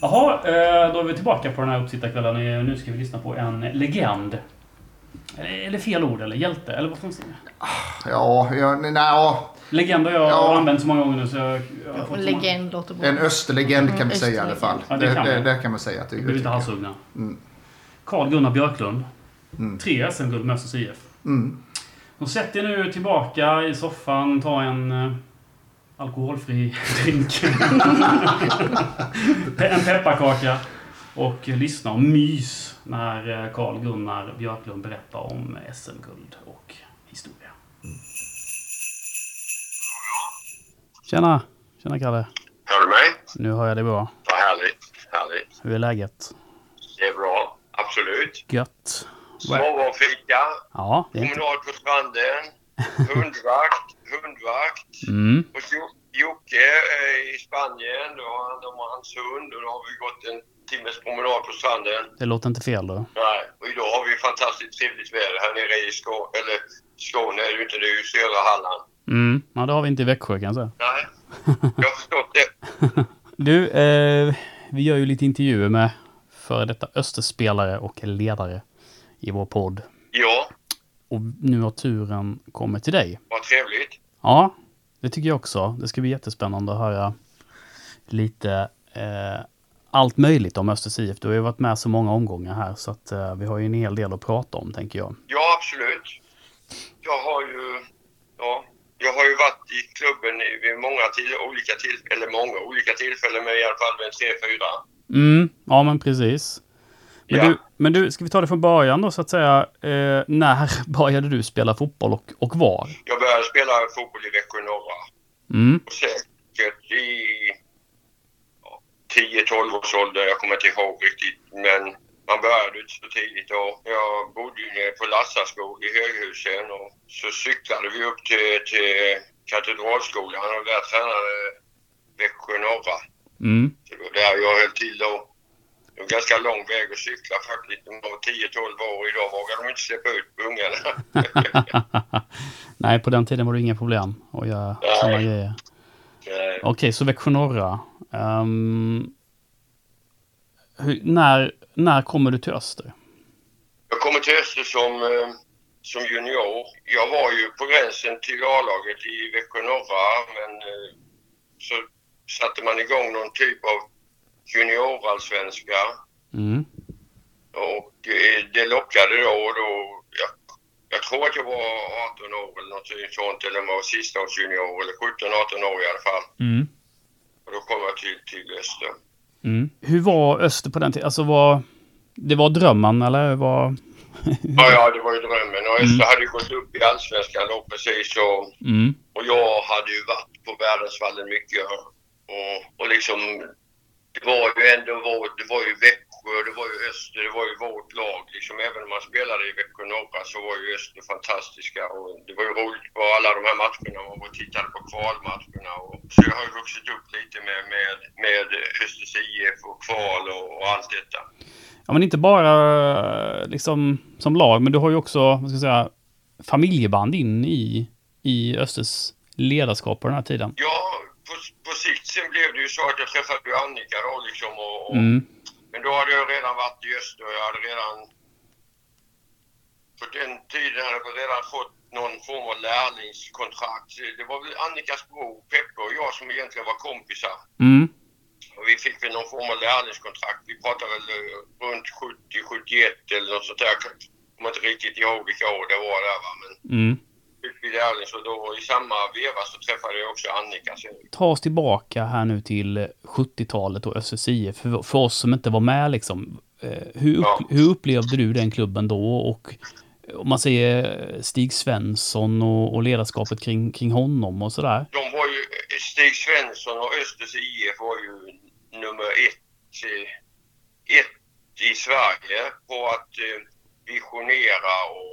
Jaha, eh, då är vi tillbaka på den här uppsittarkvällen. Eh, Nu ska vi lyssna på en legend. Eller är det fel ord? Eller hjälte? Eller vad fan säger? Ja, ja, nej, ja, Legend har jag Ja. använt så många gånger nu så jag... jag legend låter bra. en österlegend kan vi säga i alla fall. Ja, det, det kan det, det kan man säga. Att det, blir lite halshuggna. Mm. Carl Gunnar Björklund. Mm. Tre SM-guld med Östers IF. Mm. Och sätt er nu tillbaka i soffan, ta en eh, alkoholfri drink. en pepparkaka. Och lyssna och mys när eh, Carl Gunnar Björklund berättar om SM-guld och historia. Tjena! Tjena Kalle! Hör du mig? Nu hör jag dig bra. Vad härligt. Härligt. Hur är läget? Det är bra. Absolut. Gött? Morgonfika, Ja, det är inte... promenad på stranden, hundvakt, hundvakt. Mm. Och Jo- Jocke är i Spanien, då har han och hans hund och då har vi gått en timmes promenad på stranden. Det låter inte fel då. Nej, och idag har vi fantastiskt trevligt väder här nere i Skåne, eller Skåne är det ju inte, det är ju södra Halland. Mm. Ja, det har vi inte i Växjö kan jag säga. Nej, jag har förstått det. Du, eh, vi gör ju lite intervjuer med före detta Österspelare och ledare i vår podd. Ja, Och nu har turen kommit till dig. vad trevligt. Ja, det tycker jag också. Det ska bli jättespännande att höra lite eh, allt möjligt om Östers IF. Du har ju varit med så många omgångar här så att eh, vi har ju en hel del att prata om tänker jag. Ja, absolut. Jag har ju, ja, jag har ju varit i klubben i- vid många till, olika tillfällen, eller många olika tillfällen, men i alla fall vid tre, fyra. Mm, ja men precis. Men, Ja. du, men du, ska vi ta det från början då så att säga. Eh, när började du spela fotboll och, och var? Jag började spela fotboll i Växjö norra Mm, och säkert i ja, 10-12 års ålder. Jag kommer inte ihåg riktigt, men man började inte så tidigt då. Jag bodde ju nere på Lassaskog i Höghusen och så cyklade vi upp till, till Katedralskolan och där tränade Växjö norra. mm. Det var där jag höll till då. Det var ganska lång väg att cykla faktiskt. De var 10-12 år. Idag vågar de inte släppa ut ungarna. Nej, på den tiden var det inga problem att göra Nej. sådana grejer. Okej, så Växjö norra. Ehm, hur, när, när kommer du till Öster? Jag kommer till Öster som, eh, som junior. Jag var ju på gränsen till A-laget i Växjö norra men eh, så satte man igång någon typ av juniorallsvenska Mm. och eh, det lockade då och då. Jag, jag tror att jag var 18 år eller något sånt eller jag var sistaårsjunior eller 17-18 år i alla fall. Mm. Och då kom jag till, till Öster. Mm. Hur var Öster på den tiden? Alltså var det var drömmen eller var... Ja, ja, det var ju drömmen. Och Öster hade ju gått upp i Allsvenskan då precis och, Mm. och jag hade ju varit på Världsvallen mycket. Och, och liksom, det var ju ändå vårt, det var ju Växjö, det var ju Öster, det var ju vårt lag. Liksom, även om man spelade i Växjö norra så var ju Öster fantastiska. Och det var ju roligt på alla de här matcherna. Man var och tittade på kvalmatcherna. Och, så jag har ju vuxit upp lite med, med, med Östers IF och kval och, och allt detta. Ja, men inte bara liksom som lag, men du har ju också, vad ska jag säga, familjeband in i, i Östers ledarskap på den här tiden. Ja, på, på sikt sen blev det ju så att jag träffade Annika då liksom. Och, och, Mm. Men då hade jag redan varit i Öster och jag hade redan... På den tiden hade jag redan fått någon form av lärlingskontrakt. Det var väl Annikas bror Peppe och jag som egentligen var kompisar. Mm. Och vi fick väl någon form av lärlingskontrakt. Vi pratade väl eh, runt 70-71 eller något sånt där. Jag kommer inte riktigt ihåg vilka år det var där va. Men Mm. Fick vi då i samma veva så träffade jag också Annika. Ta oss tillbaka här nu till 70-talet och Östers IF. För, för oss som inte var med liksom. Eh, hur, upp, Ja. hur upplevde du den klubben då? Och om man säger Stig Svensson och, och ledarskapet kring, kring honom och sådär. De var ju, Stig Svensson och Östers IF var ju nummer ett, eh, ett i Sverige på att eh, visionera och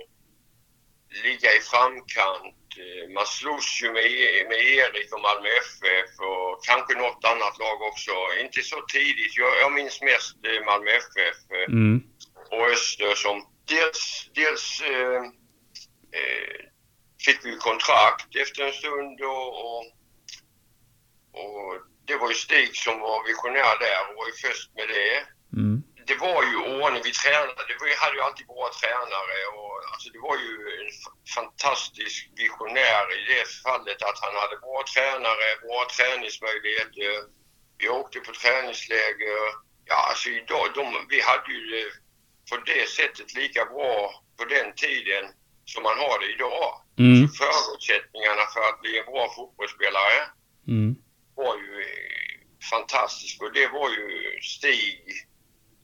ligga i framkant. Eh, Man slogs ju med, med Erik och Malmö FF och kanske något annat lag också. Inte så tidigt. Jag, jag minns mest eh, Malmö FF eh, Mm. och Öster som dels, dels eh, eh, fick vi kontrakt efter en stund och, och, och det var ju Stig som var visionär där och var ju först med det. Mm. Det var ju ordning. Vi tränade. Vi hade ju alltid bra tränare. Och, alltså, det var ju en fantastisk visionär i det fallet att han hade bra tränare, bra träningsmöjligheter. Vi åkte på träningsläger. Ja, alltså idag, de, vi hade ju det på det sättet lika bra på den tiden som man har det idag. Mm. Så förutsättningarna för att bli en bra fotbollsspelare Mm. var ju fantastiskt och det var ju Stig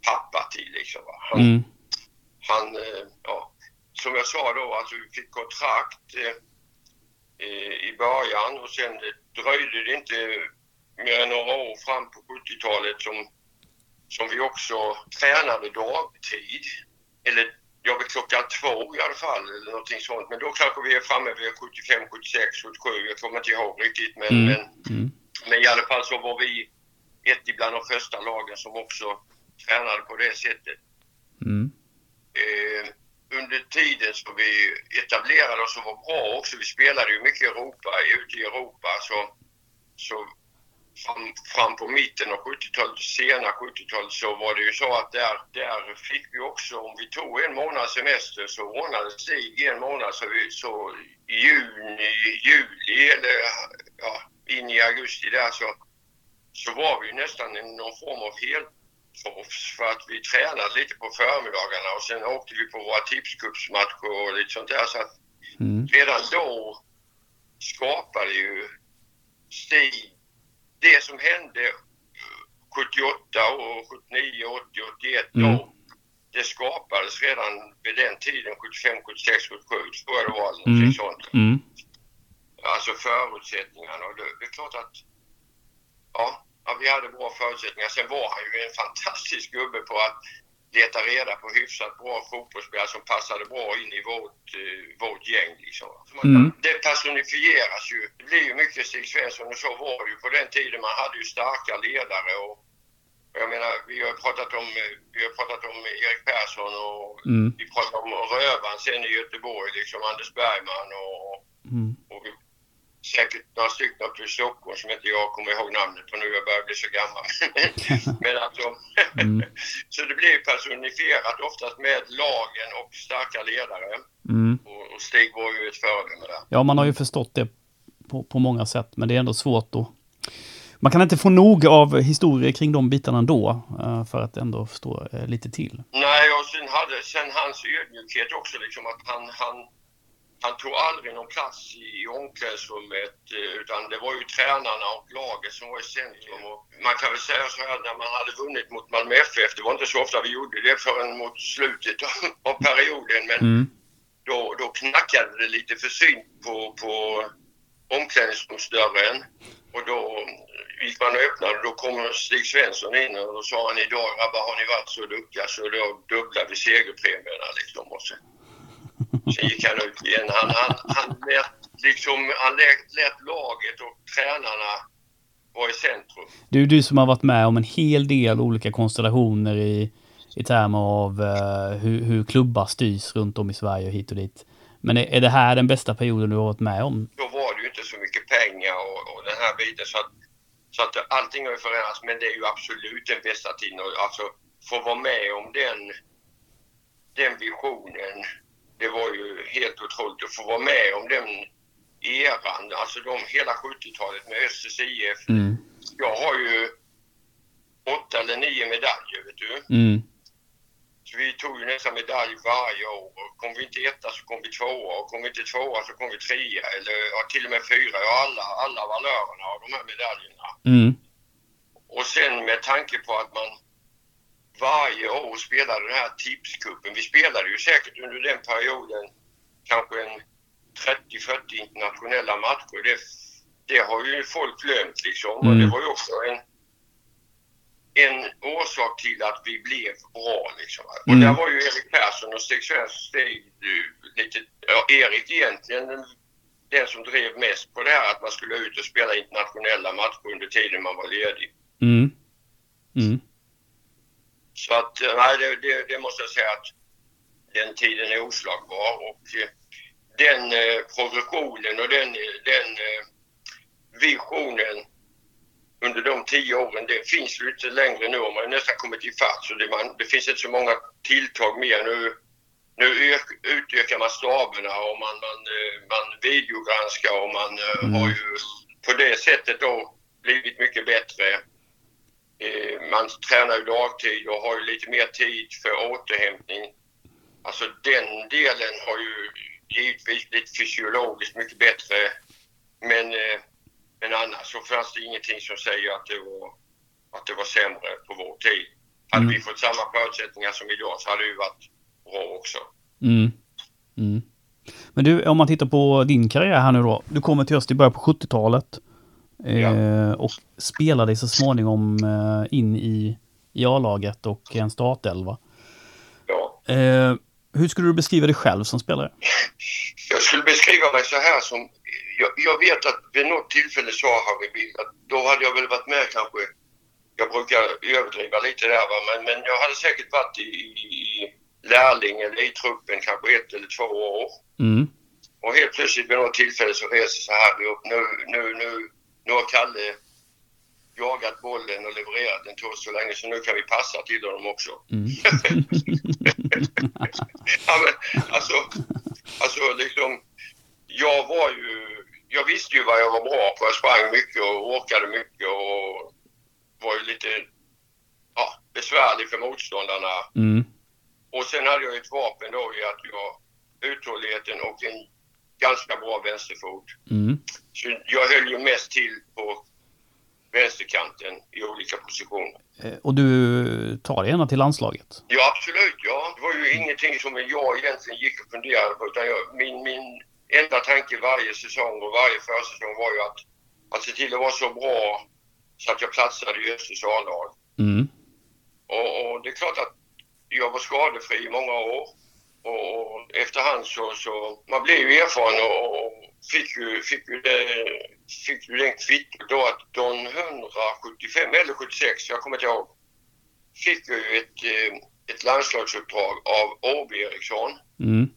pappa till liksom. Va? Han, Mm. han eh, ja, som jag sa då, alltså vi fick kontrakt eh, eh, i början och sen dröjde det inte mer än några år fram på 70-talet som, som vi också tränade dagtid. Eller ja, vid klockan två i alla fall eller någonting sånt. Men då kanske vi är framme vid 75, 76, 77. Jag kommer inte ihåg riktigt men, Mm. men Mm. men i alla fall så var vi ett ibland de första lagen som också tränade på det sättet. Mm. Eh, under tiden så vi etablerade oss och var bra också. Vi spelade ju mycket i Europa, ute i Europa. Så, så fram, fram på mitten av 70-talet, sena 70-talet så var det ju så att där, där fick vi också, om vi tog en månads semester så ordnade Stig en månad så, vi, så i juni, juli eller ja, in i augusti där så, så var vi nästan någon form av helproffs för att vi tränade lite på förmiddagarna och sen åkte vi på våra tipscupsmatcher och lite sånt där. Så att Mm. redan då skapade ju Stig det som hände eh, 78 och 79, 80, 81 då. Mm. Det skapades redan vid den tiden, 75, 76, 77 tror jag det var. Mm. sånt. Mm. Alltså förutsättningarna. Och det, det är klart att ja, ja, vi hade bra förutsättningar. Sen var han ju en fantastisk gubbe på att leta reda på hyfsat bra fotbollsspelare som passade bra in i vårt, eh, vårt gäng. Liksom. Mm. Det personifieras ju. Det blir ju mycket Stig Svensson och så var det ju på den tiden. Man hade ju starka ledare och jag menar, vi har pratat om, eh, vi har pratat om Erik Persson och Mm. vi pratar om Rövan sen i Göteborg, liksom Anders Bergman och, Mm. och vi, säkert några stycken i Stockholm som inte jag kommer ihåg namnet på nu, jag börjar bli så gammal. Men alltså, Mm. så det blir personifierat oftast med lagen och starka ledare. Mm. Och, och Stig var ju ett föredöme där. Ja, man har ju förstått det på, på många sätt, men det är ändå svårt att... Man kan inte få nog av historier kring de bitarna ändå, eh, för att ändå förstå eh, lite till. Nej, och sen, hade, sen hans ödmjukhet också, liksom att han, han, han tog aldrig någon plats i, i omklädningsrummet eh, utan det var ju tränarna och laget som var i centrum. Och man kan väl säga så här, när man hade vunnit mot Malmö FF, det var inte så ofta vi gjorde det förrän mot slutet av, av perioden, men Mm. då, då knackade det lite försynt på, på omklädningsrumsdörren. Och då gick man och öppnade och då kom Stig Svensson in och då sa han idag grabbar har ni varit så duktiga så då dubblar vi segerpremierna liksom. Och sen, han ut igen. Han, han, han, lät, liksom, han lät, lät laget och tränarna vara i centrum. Du, du som har varit med om en hel del olika konstellationer i, i termer av eh, hur, hur klubbar styrs runt om i Sverige och hit och dit. Men är, är det här den bästa perioden du har varit med om? då var det ju inte så mycket pengar och, och den här biten. Så att, så att allting har ju förändrats, men det är ju absolut den bästa tiden. Och Alltså, få vara med om den, den visionen, det var ju helt otroligt. Att få vara med om den eran, alltså de, hela 70-talet med Östers IF. Mm. Jag har ju åtta eller nio medaljer, vet du. Mm. Så vi tog ju nästan medalj varje år. Kom vi inte etta så kom vi tvåa och kom vi inte tvåa så kom vi trea eller ja, till och med fyra. Ja, alla, alla valörerna av de här medaljerna. Mm. Och sen med tanke på att man varje år spelade den här tipskuppen. Vi spelade ju säkert under den perioden kanske en 30-40 internationella matcher. Det, det har ju folk glömt liksom. Och Mm. det var ju också en, en orsak till att vi blev bra liksom. Och Mm. där var ju Erik Persson och Stig Svensson lite, ja, Erik egentligen den, den som drev mest på det här att man skulle ut och spela internationella matcher under tiden man var ledig. Mm. Mm. Så att, eh, nej, det, det, det måste jag säga att den tiden är oslagbar och eh, den eh, progressionen och den, eh, den eh, visionen under de tio åren, det finns ju inte längre nu. Man har nästan kommit ifatt så det, man, det finns inte så många tilltag mer nu. Nu utökar man staberna och man, man, man videogranskar och man mm. har ju på det sättet då blivit mycket bättre. Eh, man tränar ju dagtid och har ju lite mer tid för återhämtning. Alltså den delen har ju givetvis blivit fysiologiskt mycket bättre. Men, men annars så fanns det ingenting som säger att det var, att det var sämre på vår tid. Hade mm. vi fått samma förutsättningar som idag så hade det ju varit bra också. Mm. Mm. Men du, om man tittar på din karriär här nu då. Du kommer till Öst i början på 70-talet. Eh, och spelade så småningom eh, in i, i A-laget och en startelva. Ja. Eh, hur skulle du beskriva dig själv som spelare? Jag skulle beskriva mig så här som... Jag, jag vet att vid något tillfälle sa Harry Bill att då hade jag väl varit med kanske... Jag brukar överdriva lite där va, men, men jag hade säkert varit i, i lärling eller i truppen kanske ett eller två år. Mm. Och helt plötsligt vid något tillfälle så reser sig Harry upp. Nu, nu, nu, nu har Kalle jagat bollen och levererat den till oss så länge så nu kan vi passa till honom också. Mm. ja, men, alltså, alltså liksom, jag var ju, jag visste ju vad jag var bra på. Jag sprang mycket och åkade mycket och var ju lite ja, besvärlig för motståndarna. Mm. Och sen hade jag ett vapen då i att jag uthålligheten och en ganska bra vänsterfot. Mm. Jag höll ju mest till på vänsterkanten i olika positioner. Eh, och du tar gärna till landslaget? Ja, absolut. Ja. Det var ju ingenting som jag egentligen gick och funderade på. Utan jag, min, min enda tanke varje säsong och varje försäsong var ju att, att se till att vara så bra så att jag platsade i Östers A-lag. Mm. Och, och, det är klart att jag var skadefri i många år. Och efterhand så, så man blev ju erfaren och, och fick ju, fick ju, det, fick ju den kvittot då att de 175 eller 76, jag kommer inte ihåg, fick jag ju ett, eh, ett landslagsuppdrag av Åby Eriksson. Mm.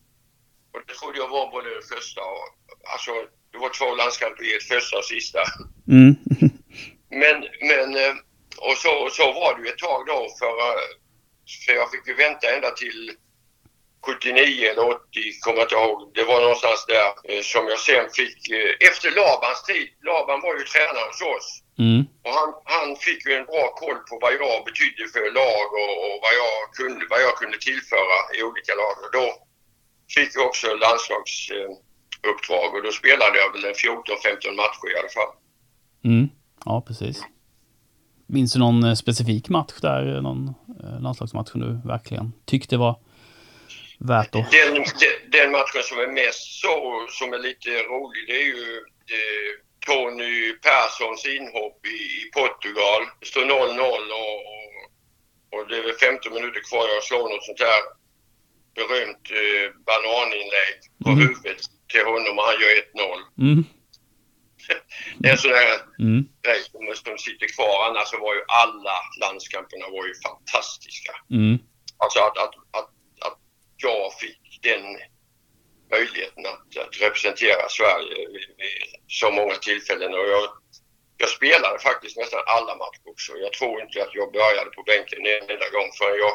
Och det trodde jag var både det första och, alltså det var två landskamper i ett första och sista. Mm. men, men, eh, och så, så var det ju ett tag då för, för jag fick ju vänta ända till 79 eller 80, kommer jag inte ihåg. Det var någonstans där eh, som jag sen fick, eh, efter Labans tid, Laban var ju tränare hos oss. Mm. Och han, han fick ju en bra koll på vad jag betydde för lag och, och vad, jag kunde, vad jag kunde tillföra i olika lag. Och då fick jag också landslagsuppdrag och då spelade jag väl 14-15 matcher i alla fall. Mm. Ja, precis. Minns du någon eh, specifik match där, någon landslagsmatch du verkligen tyckte var värt att... Den, den, matchen som är mest så, som är lite rolig, det är ju eh, Tony Perssons inhopp i, i Portugal. Det står 0-0 och, och, det är väl 15 minuter kvar. Jag slår något sånt här berömt eh, bananinlägg på mm. huvudet till honom och han gör 1-0. Mm. det är en sån där mm. grej som, som sitter kvar. Annars så var ju alla landskamperna var ju fantastiska. Mm. Alltså att, att, att jag fick den möjligheten att, att representera Sverige vid, vid, så många tillfällen. Och jag, jag spelade faktiskt nästan alla matcher också. Jag tror inte att jag började på bänken en enda gång förrän jag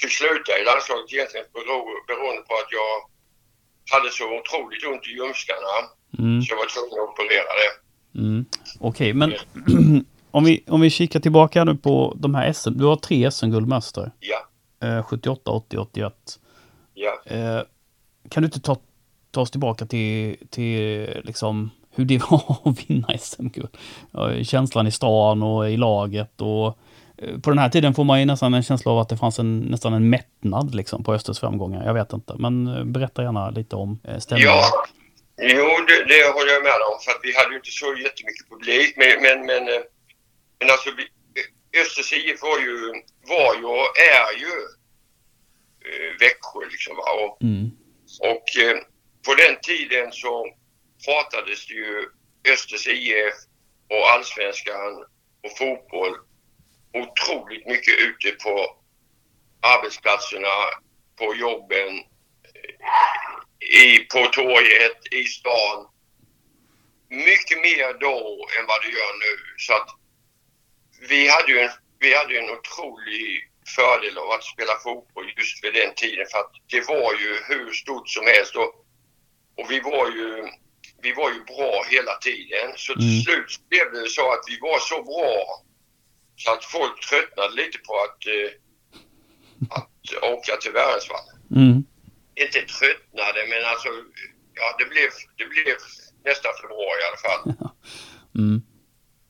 fick sluta i landslaget egentligen bero, beroende på att jag hade så otroligt ont i ljumskarna. Mm. Så jag var tvungen att operera det. Mm. Okej, okay, men om, vi, om vi kikar tillbaka nu på de här SM. Du har tre SM-guld med Öster. Ja. Eh, 78, 80, 81. Ja. Eh, kan du inte ta, ta oss tillbaka till, till liksom hur det var att vinna SM-guld? Känslan i stan och i laget och eh, på den här tiden får man ju nästan en känsla av att det fanns en, nästan en mättnad liksom på Östers framgångar. Jag vet inte, men eh, berätta gärna lite om stämningen. Ja, jo det, det håller jag med om för att vi hade ju inte så jättemycket publik. Men, men, men, men alltså Östers IF var ju, var ju och är ju Växjö. Liksom? Och, mm. och eh, på den tiden så pratades det ju Östers IF och allsvenskan och fotboll otroligt mycket ute på arbetsplatserna, på jobben, eh, i, på torget, i stan. Mycket mer då än vad det gör nu. Så att vi hade ju en, vi hade en otrolig fördel av att spela fotboll just vid den tiden för att det var ju hur stort som helst och, och vi var ju vi var ju bra hela tiden. Så till Mm. slut blev det så att vi var så bra så att folk tröttnade lite på att, eh, att åka till Värensvall. Mm. Inte tröttnade men alltså, ja det blev, det blev nästan för bra i alla fall. Mm.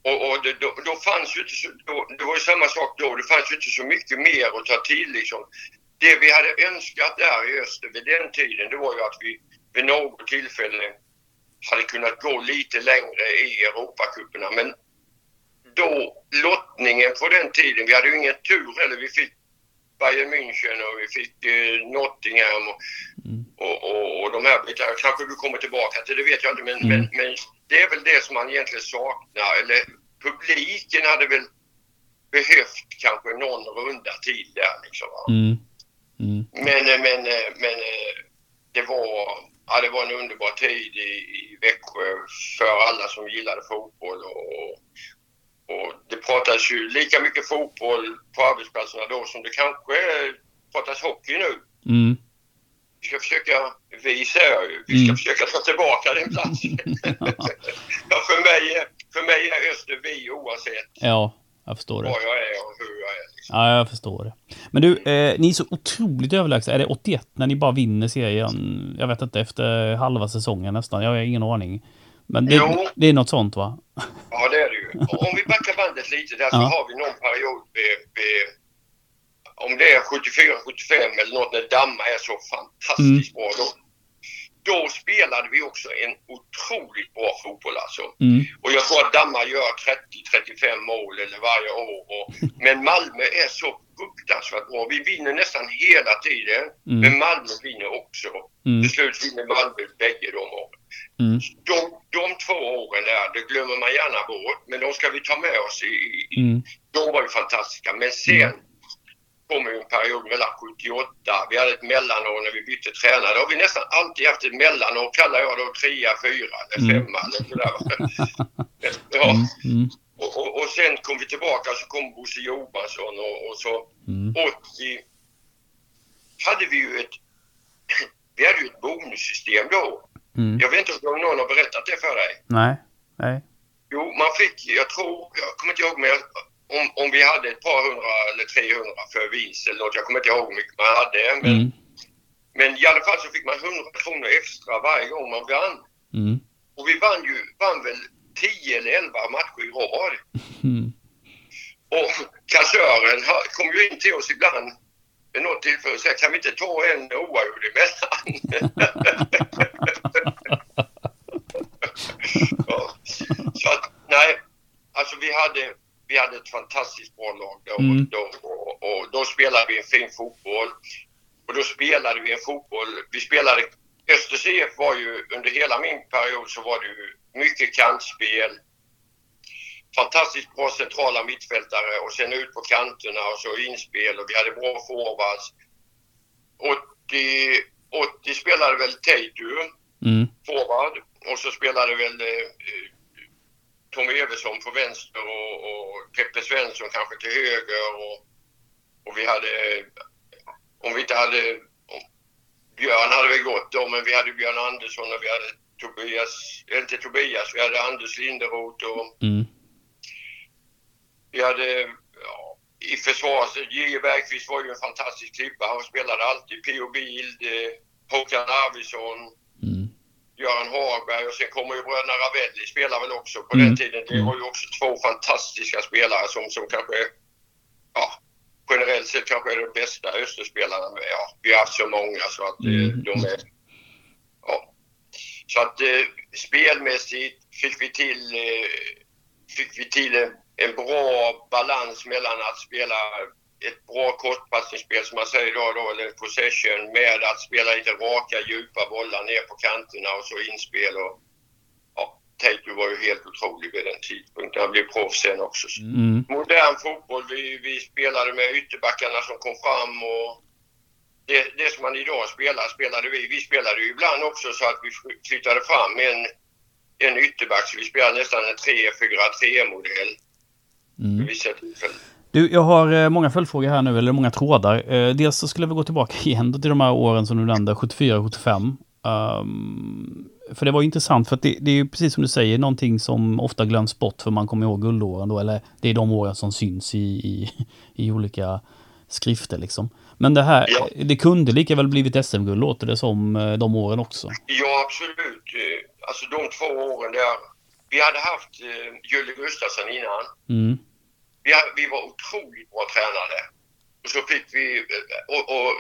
Och, och det, då, då fanns ju inte så, då, det var ju samma sak då, det fanns ju inte så mycket mer att ta till liksom. Det vi hade önskat där i öster vid den tiden, det var ju att vi vid något tillfälle hade kunnat gå lite längre i Europacuperna. Men då, lottningen på den tiden, vi hade ju ingen tur heller. Vi fick Bayern München och vi fick eh, Nottingham och, Mm. och, och, och de här bitarna. Kanske du kommer tillbaka till, det vet jag inte. Men, Mm. men, men det är väl det som man egentligen saknar. Eller publiken hade väl behövt kanske någon runda till där liksom. Mm. Mm. Men, eh, men, eh, men eh, det var, ja, det var en underbar tid i, i Växjö för alla som gillade fotboll. Och, och det pratas ju lika mycket fotboll på arbetsplatserna då som det kanske pratas hockey nu. Mm. Vi ska försöka, vi säger jag ju, vi ska Mm. försöka ta tillbaka den platsen. ja, för, mig, för mig är Öster vi oavsett Ja, jag förstår det. var jag är och hur jag är. Liksom. Ja, jag förstår det. Men du, eh, ni är så otroligt överlägsna. Är det 81 när ni bara vinner serien? Jag vet inte, efter halva säsongen nästan. Jag har ingen aning. Men det, det är något sånt va? Ja, det är det ju. Och om vi backar bandet lite där så Ja. har vi någon period vid, vid om det är 74-75 eller något när Damma är så fantastiskt bra. Då, då spelade vi också en otroligt bra fotboll alltså. Mm. Och jag tror att Damma gör 30-35 mål eller varje år. Och, men Malmö är så fruktansvärt bra. Vi vinner nästan hela tiden. Mm. Men Malmö vinner också. Mm. Till slut vinner Malmö bägge de åren. Mm. De, de två åren där, det glömmer man gärna bort. Men de ska vi ta med oss i... i Mm. De var ju fantastiska. Men sen kommer ju en period mellan 78. Vi hade ett mellanår när vi bytte tränare. Då har vi nästan alltid haft ett mellanår. Kallar jag då trea, fyra eller Mm. femma eller sådär. ja. Mm. Mm. Och, och, och sen kom vi tillbaka så kom Bosse Johansson och, och så Mm. 80 hade vi ju ett vi hade ju ett bonussystem då. Mm. Jag vet inte om någon har berättat det för dig. Nej. Nej. Jo, man fick, jag tror, jag kommer inte ihåg, men jag, om, om vi hade ett par hundra eller 300 för vinst eller något, jag kommer inte ihåg hur mycket man hade. Men, Mm. men i alla fall så fick man 100 kronor extra varje gång man vann. Mm. Och vi vann ju, vann väl 10 eller 11 matcher i rad. Mm. Och kassören kom ju in till oss ibland vid något tillfälle och sa kan vi inte ta en oavgjord emellan? ja. Så att, nej, alltså vi hade, vi hade ett fantastiskt bra lag då. Mm. då och, och då spelade vi en fin fotboll. Och då spelade vi en fotboll, vi spelade, Öster CF var ju under hela min period så var det ju mycket kantspel, fantastiskt bra centrala mittfältare och sen ut på kanterna och så inspel och vi hade bra forwards. 80, 80 spelade väl Teitu, Mm. forward, och så spelade väl eh, Tommy Eversson på vänster och, och Peppe Svensson kanske till höger och, och vi hade, om vi inte hade, om, Björn hade väl gått då, men vi hade Björn Andersson och vi hade Tobias, eller inte Tobias, vi hade Anders Linderoth och Mm. vi hade, ja, i försvaret, J.E. Bergqvist var ju en fantastisk klippa. Han spelade alltid P.O. Bild, eh, Håkan Arvidsson. Göran Hagberg och sen kommer ju bröderna Ravelli spelar väl också på Mm. den tiden. Det var ju också två fantastiska spelare som, som kanske, ja, generellt sett kanske är de bästa Österspelarna. Men Ja, vi har haft så många så att eh, Mm. de är, ja. Så att eh, spelmässigt fick vi till, eh, fick vi till en, en bra balans mellan att spela ett bra kortpassningsspel som man säger då, då eller possession med att spela lite raka djupa bollar ner på kanterna och så inspel och ja, Teitu var ju helt otrolig vid den tidpunkten. Han blev proffs sen också. Mm. Modern fotboll, vi, vi spelade med ytterbackarna som kom fram och det, det som man idag spelar, spelade vi. Vi spelade ju ibland också så att vi flyttade fram en, en ytterback, så vi spelade nästan en 3-4-3 modell. Mm. vid vissa tillfällen. Du, jag har eh, många följdfrågor här nu, eller många trådar. Eh, dels så skulle vi gå tillbaka igen till de här åren som du nämnde, 74 75. Um, för det var intressant, för att det, det är ju precis som du säger, någonting som ofta glöms bort för man kommer ihåg guldåren då, eller det är de åren som syns i, i, i olika skrifter liksom. Men det här, Ja. det kunde lika väl blivit SM-guld låter det som eh, de åren också. Ja, absolut. Alltså de två åren där. Vi hade haft Julle Gustafsson innan. Mm, Vi, vi var otroligt bra tränade. Och så fick vi eh, och, och,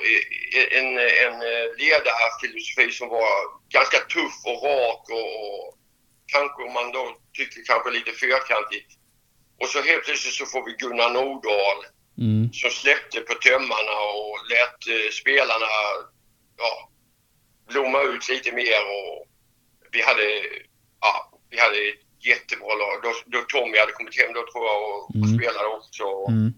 eh, en, en eh, ledarfilosofi som var ganska tuff och rak och, och kanske om man då tyckte kanske lite fyrkantigt. Och så helt plötsligt så får vi Gunnar Nordahl mm, som släppte på tömmarna och lät eh, spelarna ja, blomma ut lite mer. Och vi hade, ja, vi hade ett jättebra lag. Då, då Tommy hade kommit hem då tror jag och, och Mm. spelade också. mm,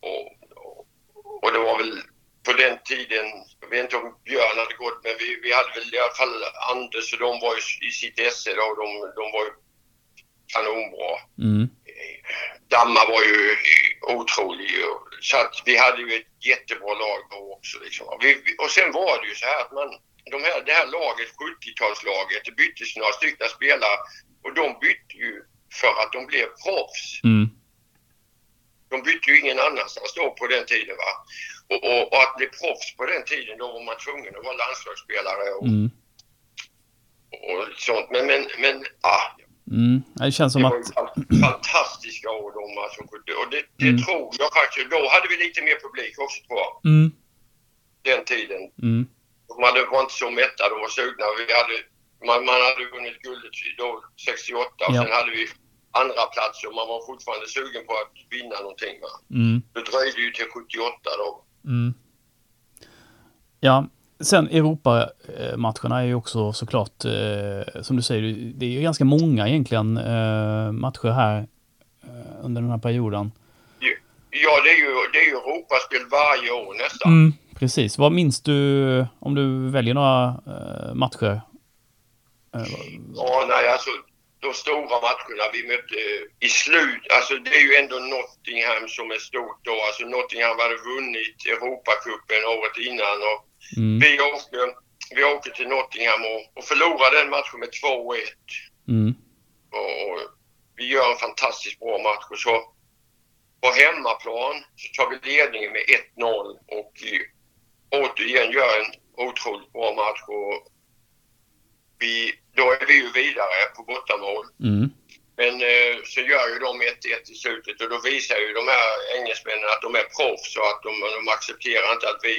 Och, och, och det var väl på den tiden, jag vet inte om Björn hade gått, men vi, vi hade väl i alla fall Anders och de var ju i sitt esse då. De, de var ju kanonbra. mm, Damma var ju otrolig. Så att vi hade ju ett jättebra lag då också. Liksom. Och, vi, och sen var det ju så här att man, de här, det här laget, 70-talslaget, det byttes några stycken spelare och de bytte ju för att de blev proffs. mm, De bytte ju ingen annanstans då på den tiden. Va? Och, och, och att bli proffs på den tiden, då var man tvungen att vara landslagsspelare och, mm, och sånt. Men, men, men ah, mm. Det känns som Det var att... fantastiska år de alltså. Och det, det Mm. tror jag faktiskt. Då hade vi lite mer publik också tror jag. Mm, Den tiden. mm, Hade, var inte så mätta, de var sugna. Vi hade, man, man hade vunnit guldet då 68 och Ja. sen hade vi andra plats och man var fortfarande sugen på att vinna någonting. Va? mm. Det dröjde ju till 78 då. Mm. Ja, sen Europamatcherna är ju också såklart, eh, som du säger, det är ju ganska många egentligen eh, matcher här eh, under den här perioden. Ja, det är ju, det är ju Europaspel varje år nästan. Mm, precis. Vad minns du, om du väljer några eh, matcher? Eh, Ja, nej, alltså de stora matcherna vi mötte i slut, alltså det är ju ändå Nottingham som är stort då. Alltså Nottingham hade vunnit Europacupen året innan och mm, vi åkte, vi åkte till Nottingham och, och förlorade den matchen med 2-1. mm, Och, och vi gör en fantastiskt bra match och så på hemmaplan så tar vi ledningen med 1-0 och eh, återigen gör en otroligt bra match och vi, då är vi ju vidare på bortamål. mm, Men eh, så gör ju de 1-1 i slutet och då visar ju de här engelsmännen att de är proffs och att de, de accepterar inte att vi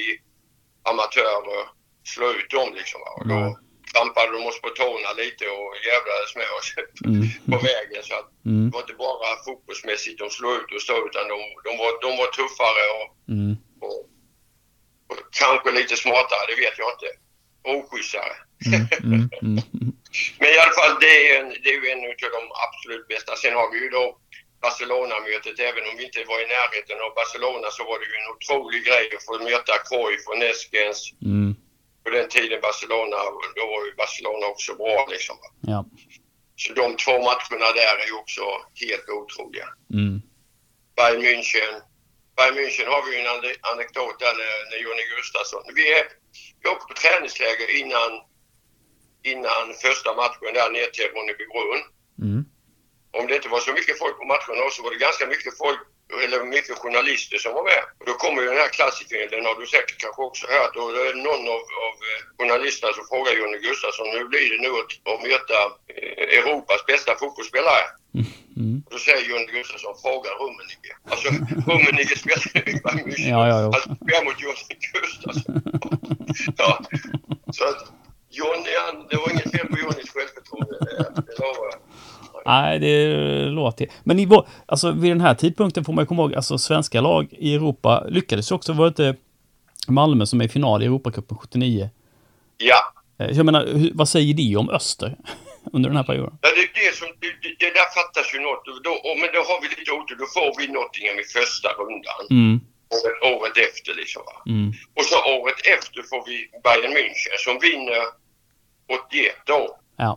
amatörer slår ut dem liksom. Och då Nej. trampade de oss på tårna lite och jävlades med oss mm, på vägen. Så att mm, det var inte bara fotbollsmässigt de slog ut och så utan de, de, var, de var tuffare och, mm, och kanske lite smartare, det vet jag inte. Oschysstare. mm, mm, mm. Men i alla fall, det är, en, det är ju en av de absolut bästa. Sen har vi ju då Barcelona-mötet. Även om vi inte var i närheten av Barcelona så var det ju en otrolig grej att få möta Cruyff och Neskens. mm, På den tiden Barcelona, då var ju Barcelona också bra liksom. ja, Så de två matcherna där är ju också helt otroliga. mm, Bayern München. Bayern München har vi ju en ane- anekdot där när, när Jonny Gustafsson. Vi, är, vi åker på träningsläger innan, innan första matchen där ner till Ronnebybrunn. mm, Om det inte var så mycket folk på matcherna så var det ganska mycket folk eller mycket journalister som var med. Och då kommer ju den här klassikern, den har du säkert kanske också hört. Och då är det någon av, av eh, journalisterna som frågar Jonny Gustafsson hur blir det nu att, möta eh, Europas bästa fotbollsspelare? mm. Och då säger Jonny Gustafsson, fråga Rummenigge. Alltså Rummenigge spelar ju i Bayern München. Ja, ja, ja. Han spelar mot Jonny Gustafsson. ja. Så att Jonny, han, det var inget fel på Jonnys självförtroende, det lovar jag. Nej, det låter... Men i, alltså, vid den här tidpunkten får man ju komma ihåg, alltså svenska lag i Europa lyckades ju också. Var det inte Malmö som är i final i Europacupen 79? Ja, Eh, Jag menar, vad säger de om Öster under den här perioden? Ja, det, är det, som, det, det, det där fattas ju något. Då, men då har vi lite otur. Då får vi Nottingham i första rundan. Mm, Året, året efter liksom. Va? mm, Och så året efter får vi Bayern München som vinner 81 då. ja,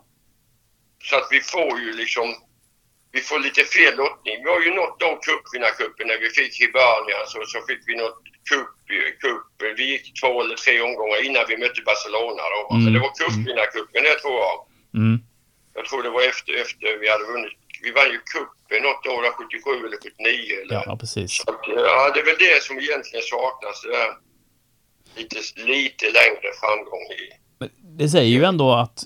Så att vi får ju liksom vi får lite fel lottning. Vi har ju nått de cupvinnarcupen när vi fick Hibernian så, så fick vi något cup, cup. Vi gick två eller tre omgångar innan vi mötte Barcelona då. Mm. Men det var cupvinnarcupen det tror jag. Mm. Jag tror det var efter, efter vi hade vunnit. Vi vann ju cupen något år, 77 eller 79 eller. Ja, precis. Så att, ja, det är väl det som egentligen saknas. Det där lite, lite längre framgång i. Men det säger ju ändå att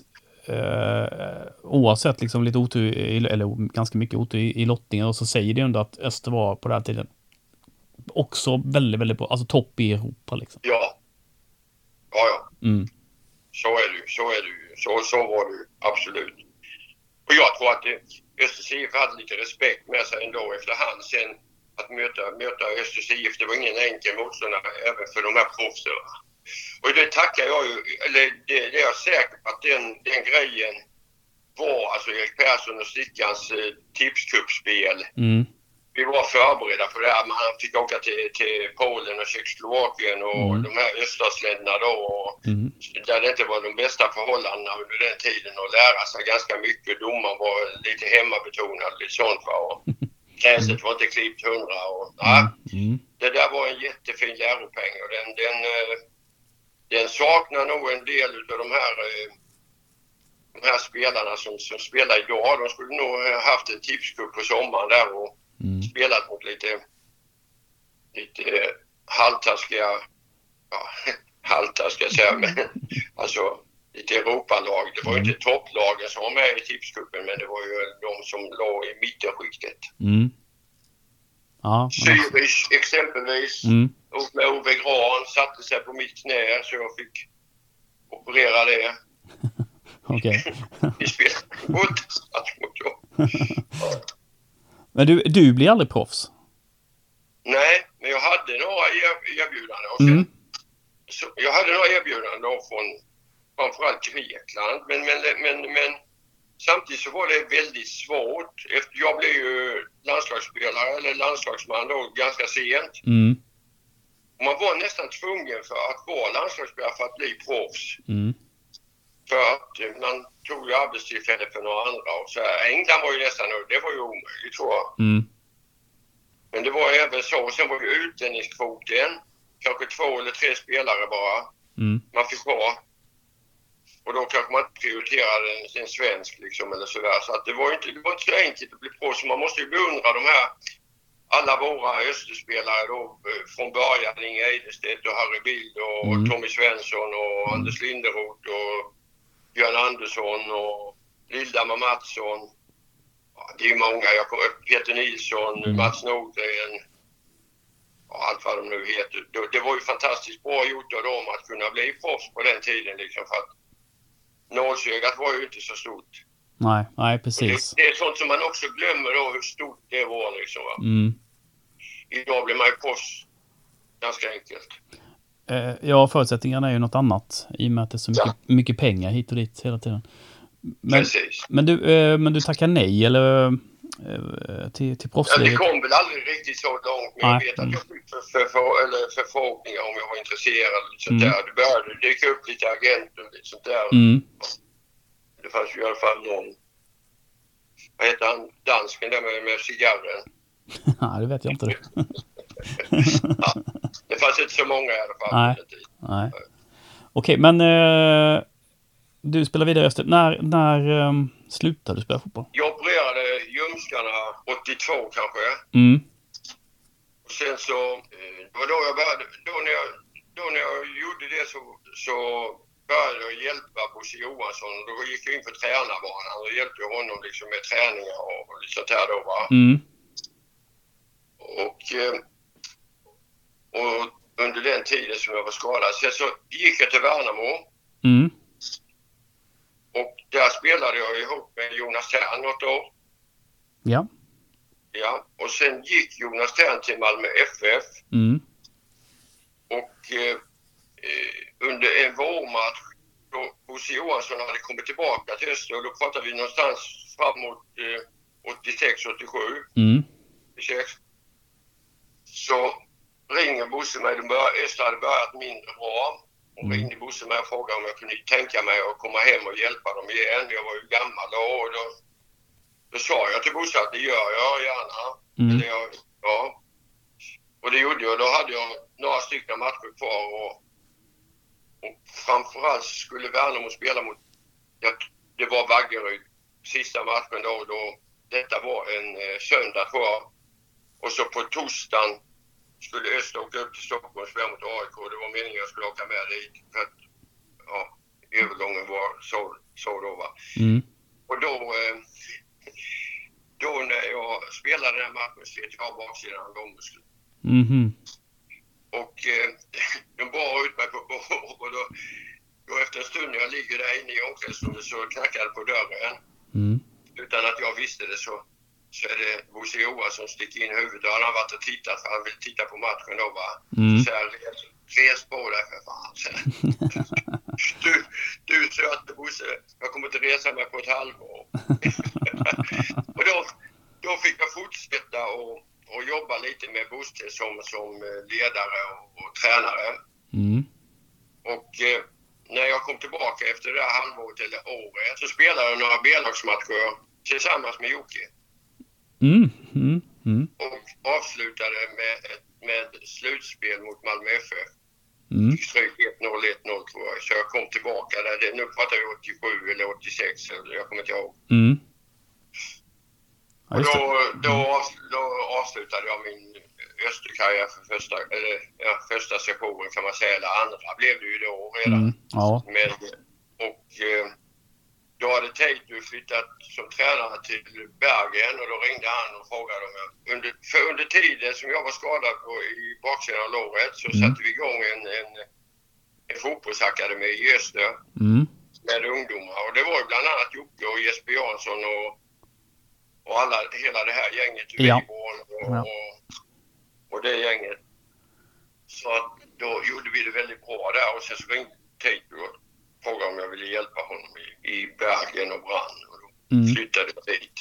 eh, oavsett liksom lite otur, eller ganska mycket otur i, i lottningen, och så säger det ju ändå att Öster var på den här tiden också väldigt, väldigt bra. Alltså topp i Europa liksom. Ja. Ja, ja. Mm. Så är det ju. Så är det ju. Så, så var det ju. Absolut. Och jag tror att Östers IF hade lite respekt med sig ändå efterhand sen att möta, möta Östers IF. Det var ingen enkel motståndare även för de här proffsen. Och det tackar jag ju, eller det, det är jag säker på att den, den grejen var alltså Erik Persson och Stickans eh, tipscupspel. Mm. Vi var förberedda för det här. Man fick åka till, till Polen och Tjeckoslovakien och Mm. de här öststatsländerna då. Och, Mm. där det inte var de bästa förhållandena under den tiden och lära sig ganska mycket. Domaren var lite hemmabetonad lite sånt va. Och gräset var inte klippt hundra och ja, Mm. det där var en jättefin läropeng och den, den, eh, den saknar nog en del utav de här eh, de här spelarna som, som spelar idag. De skulle nog ha haft en tipscup på sommaren där och Mm. spelat mot lite, lite eh, halvtaskiga, ja, halvtaskiga säga men alltså lite Europalag. Det var ju inte topplagen som var med i tipscupen men det var ju de som låg i mittenskiktet. Mm. Ja, Zürich exempelvis. mm. Med Ove Grahn satte sig på mitt knä så jag fick operera det. Okej. Vi spelade mot. Men du, du blir aldrig proffs? Nej, men jag hade några er- erbjudanden. Och sen, Mm. så, jag hade några erbjudanden från framförallt Grekland. Men, men, men, men samtidigt så var det väldigt svårt. Efter, jag blev ju landslagsspelare eller landslagsman då ganska sent. Mm. Man var nästan tvungen för att vara landslagsspelare för att bli proffs. Mm. För att eh, man tog ju arbetstillfällen för några andra och så här. England var ju nästan, det var ju omöjligt tror jag. Mm. Men det var även så. Sen var ju utlänningskvoten kanske två eller tre spelare bara Mm. man fick ha. Och då kanske man inte prioriterade en, en svensk liksom eller sådär. Så att det var ju inte, det var inte så enkelt att bli proffs. Man måste ju beundra de här, alla våra österspelare då eh, från början. Inge Eidestedt och Harry Bild och Mm. Tommy Svensson och Anders Linderoth och Björn Andersson och Lildamma Mattsson. Ja, det är många. Jag kommer, Peter Nilsson, Mm. Mats Nordgren och allt vad de nu heter. Det, det var ju fantastiskt bra gjort av dem att kunna bli proffs på den tiden liksom för att nålsögat var ju inte så stort. Nej, nej Det, precis. det är sånt som man också glömmer då hur stort det var liksom. Va? Mm. Idag blir man ju proffs ganska enkelt. Eh, ja, förutsättningarna är ju något annat i och med att det är så mycket, mycket pengar hit och dit hela tiden. Men, Precis. men, du, eh, men du tackar nej eller eh, till, till Ja, det proffslivet? kom väl aldrig riktigt så långt, men jag Nej. vet att jag fick för, för, för, eller förfrågningar om jag var intresserad. Sånt Mm. där. Det började dyka upp lite agenter och lite sånt där. Mm. Det fanns ju i alla fall någon, vad heter han, dansken där med, med cigarren. Nej, det vet jag inte. Det fanns inte så många i alla fall. Nej. Nej. Okej, men eh, du spelar vidare efter. När, när eh, slutade du spela fotboll? Jag opererade ljumskarna 82 kanske. Mm. Och sen så, eh, det var då jag började, då när jag, då när jag gjorde det så, så började jag hjälpa Bosse Johansson. Då gick jag in på tränarbanan och hjälpte honom liksom med träningar och, och lite sånt här då va. Mm. Och, eh, och under den tiden som jag var skadad. Sen så gick jag till Värnamo Mm. och där spelade jag ihop med Jonas Tern något år. Ja. Ja, och sen gick Jonas Tern till Malmö FF Mm. och eh, under en vårmatch då Bosse Johansson hade kommit tillbaka till Öster och då pratar vi någonstans fram mot eh, 86-87. Mm. 86. Så ringer Bosse mig, Öster hade börjat mindre bra. Och Mm. ringde Bosse mig och frågade om jag kunde tänka mig att komma hem och hjälpa dem igen. Jag var ju gammal då och då Då sa jag till Bosse att det gör jag gärna. Mm. Jag, ja. Och det gjorde jag. Då hade jag några stycken matcher kvar. Och, och framförallt skulle Värnamo spela mot, ja, det var Vaggeryd, sista matchen då. då detta var en eh, söndag tror jag. Och så på torsdagen skulle Öster åka upp till Stockholm och spela mot AIK. Det var meningen att jag skulle åka med dit. För att, ja, övergången var så, så då va. Mm. Och då, eh, då när jag spelade den matchen slet jag baksidan av långmuskeln. Mhm. Och eh, de bar ut mig på bår och då, då efter en stund när jag ligger där inne i omklädningsrummet så knackar det på dörren. Mm. Utan att jag visste det så, så är det Bosse Johansson som sticker in huvudet. Då hade han varit och tittat för han vill titta på matchen då va. Mm. Så säger han, res, res på dig för fan. Du, du söte Bosse, jag kommer inte resa mig på ett halvår. och då, då fick jag fortsätta och, och jobba lite med Bosse som, som eh, ledare och, och tränare. Mm. Och eh, när jag kom tillbaka efter det där halvåret eller året så spelade jag några B-lagsmatcher tillsammans med Jocke. Mm. Mm. Mm. Och avslutade med med slutspel mot Malmö FF. Mm. Stryk 1-0, 1-0 tror jag. Så jag kom tillbaka där. Det, nu pratar vi 87 eller 86, eller jag kommer inte ihåg. Mm. Och då, då, av- då avslutade jag min Österkarriär för första, eller, ja, första sessionen kan man säga, eller andra blev det ju då redan. Mm. Ja. Men, och eh, då hade Teitu flyttat som tränare till Bergen och då ringde han och frågade om jag... Under, för under tiden som jag var skadad på, i baksidan av låret så Mm. satte vi igång en, en, en fotbollsakademi i Öster Mm. med ungdomar. Och det var ju bland annat Jocke och Jesper Jansson och, och alla, hela det här gänget. Ja. Och, Ja. och, och det gänget. Så då gjorde vi det väldigt bra där och sen så ringde Teitu och frågade om jag ville hjälpa honom i, i Bergen och Brann. Och då Mm. flyttade jag dit.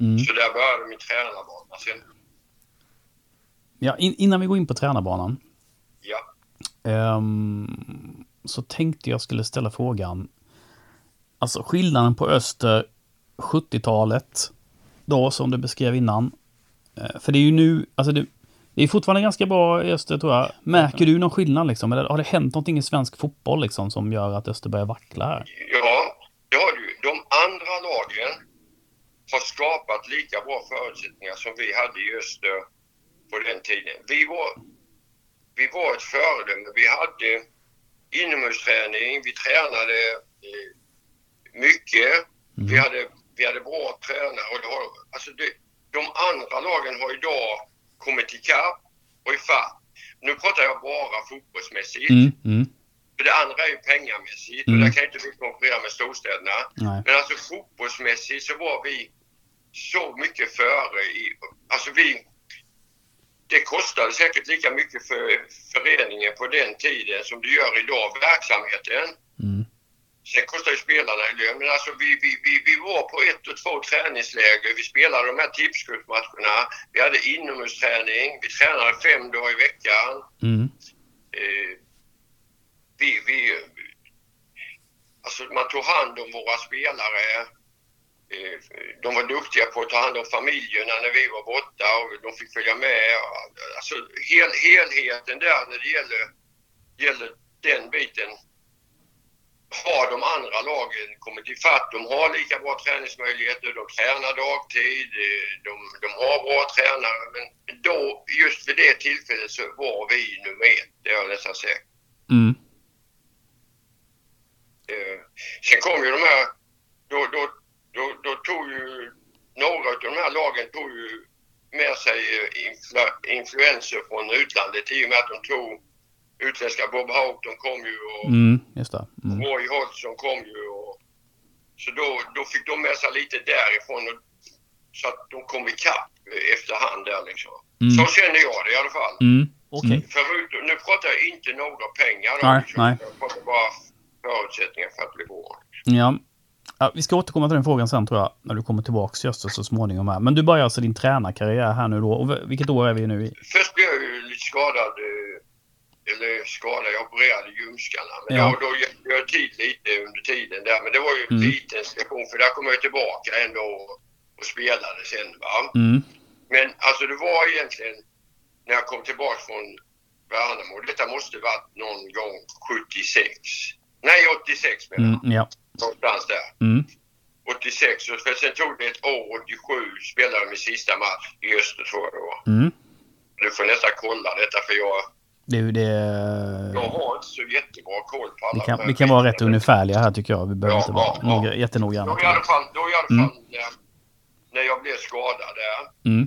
Mm. Så där började min tränarbana sen. Ja, in, innan vi går in på tränarbanan. Ja. ehm, så tänkte jag skulle ställa frågan. Alltså skillnaden på Öster 70-talet. Då som du beskrev innan. Eh, för det är ju nu, alltså det, det är fortfarande ganska bra i Öster tror jag. Märker du någon skillnad liksom? Eller har det hänt någonting i svensk fotboll liksom som gör att Öster börjar vackla här? Ja, det har du. De andra lagen har skapat lika bra förutsättningar som vi hade i Öster på den tiden. Vi var, vi var ett föredöme. Vi hade inomhusträning, vi tränade eh, mycket. Mm. Vi, hade, vi hade bra tränare. Och det har, alltså det, de andra lagen har idag kommit ikapp och ifatt. Nu pratar jag bara fotbollsmässigt. Mm, mm, För det andra är ju pengamässigt och Mm. där kan inte vi konkurrera med storstäderna. nej. Men alltså fotbollsmässigt så var vi så mycket före i... Alltså vi... Det kostade säkert lika mycket för föreningen på den tiden som det gör idag, verksamheten. Mm, Sen kostar ju spelarna lön, men alltså vi, vi, vi, vi var på ett och två träningsläger. Vi spelade de här tipscupmatcherna. Vi hade inomhusträning. Vi tränade fem dagar i veckan. mm, eh, vi, vi, alltså man tog hand om våra spelare. Eh, de var duktiga på att ta hand om familjerna när vi var borta och de fick följa med. Alltså hel, helheten där när det gäller, gäller den biten har de andra lagen kommit ifatt. De har lika bra träningsmöjligheter, de tränar dagtid, de, de har bra tränare. Men då, just vid det tillfället så var vi nummer ett, det är jag nästan säker mm, Eh, Sen kom ju de här, då, då, då, då tog ju några av de här lagen tog ju med sig influ, influenser från utlandet i och med att de tog utländska Bob Houghton kom ju och mm, just det. Mm, Roy Hodgson kom ju och så då, då fick de med sig lite därifrån och, så att de kom ikapp efterhand där liksom. Mm. Så känner jag det i alla fall. mm, okej. Förutom, nu pratar jag inte några pengar. då, Nej, liksom. nej. Jag pratar bara förutsättningar för att bli bra. Ja. ja. Vi ska återkomma till den frågan sen tror jag, när du kommer tillbaka till Öster så småningom. Här. Men du börjar alltså din tränarkarriär här nu då. Och vilket år är vi nu i? Först blev jag ju lite skadad, eh, eller skadad, jag opererade ljumskarna. Men Ja. då, då hjälpte jag till lite under tiden där. Men det var ju en Mm. liten session för där kom jag tillbaka ändå. och spelade sen. Va? Mm. Men alltså det var egentligen när jag kom tillbaka från Värnamo. Detta måste varit någon gång 76. Nej, 86 menar jag. Mm. Ja. Någonstans där. Mm. 86. Och sen tog det ett år, 87, spelade jag min sista match i Öster tror jag det var. Mm. Du får nästan kolla detta för jag, Det, det, jag har inte så jättebra koll på alla vi, kan, vi kan vara rätt ungefärliga här tycker jag. Vi behöver Ja, inte vara ja, ja. jättenoggranna. Då i alla fall, då i alla Mm. fall när, när jag blev skadad där. Mm.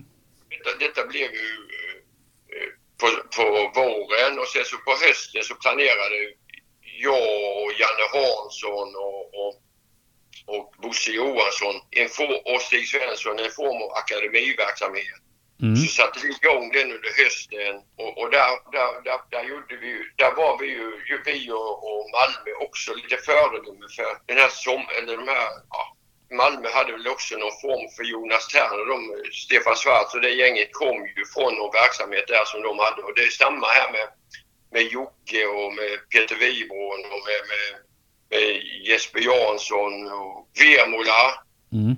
Detta, detta blev ju eh, på, på våren och sen så på hösten så planerade jag och Janne Hansson och, och, och Bosse Johansson en for, och Stig Svensson en form av akademiverksamhet. Mm. Så satte vi igång den under hösten och, och där, där, där, där, gjorde vi, där var vi ju, ju vi och, och Malmö också lite föredöme för den här som, eller de här, ja, Malmö hade väl också någon form för Jonas Terner, de, Stefan Schwarz och det gänget kom ju från någon verksamhet där som de hade och det är samma här med, med Jocke och med Peter Wibron och med, med, med Jesper Jansson och Vemola Mm.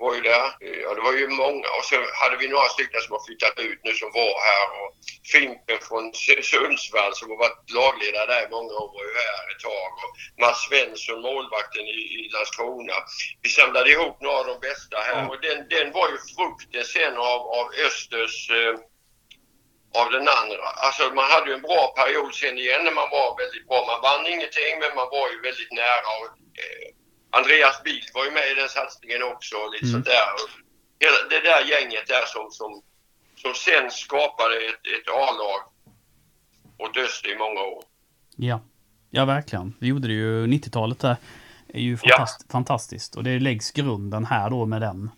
Var ju där. Ja, det var ju många. Och så hade vi några stycken som har flyttat ut nu som var här. Och Fimpen från Sundsvall som har varit lagledare där i många år var ju här ett tag. Och Mats Svensson, målvakten i, i Landskrona. Vi samlade ihop några av de bästa här. Och den, den var ju frukten sen av, av Östers eh, av den andra. Alltså man hade ju en bra period sen igen när man var väldigt bra. Man vann ingenting men man var ju väldigt nära. Och, eh, Andreas Bildt var ju med i den satsningen också. Och lite Mm. sånt där. Och Hela det där gänget där som, som, som sen skapade ett, ett A-lag åt Öster i många år. Ja. ja, verkligen. Vi gjorde det ju 90-talet där. är ju Ja. fantast, fantastiskt. Och det läggs grunden här då med den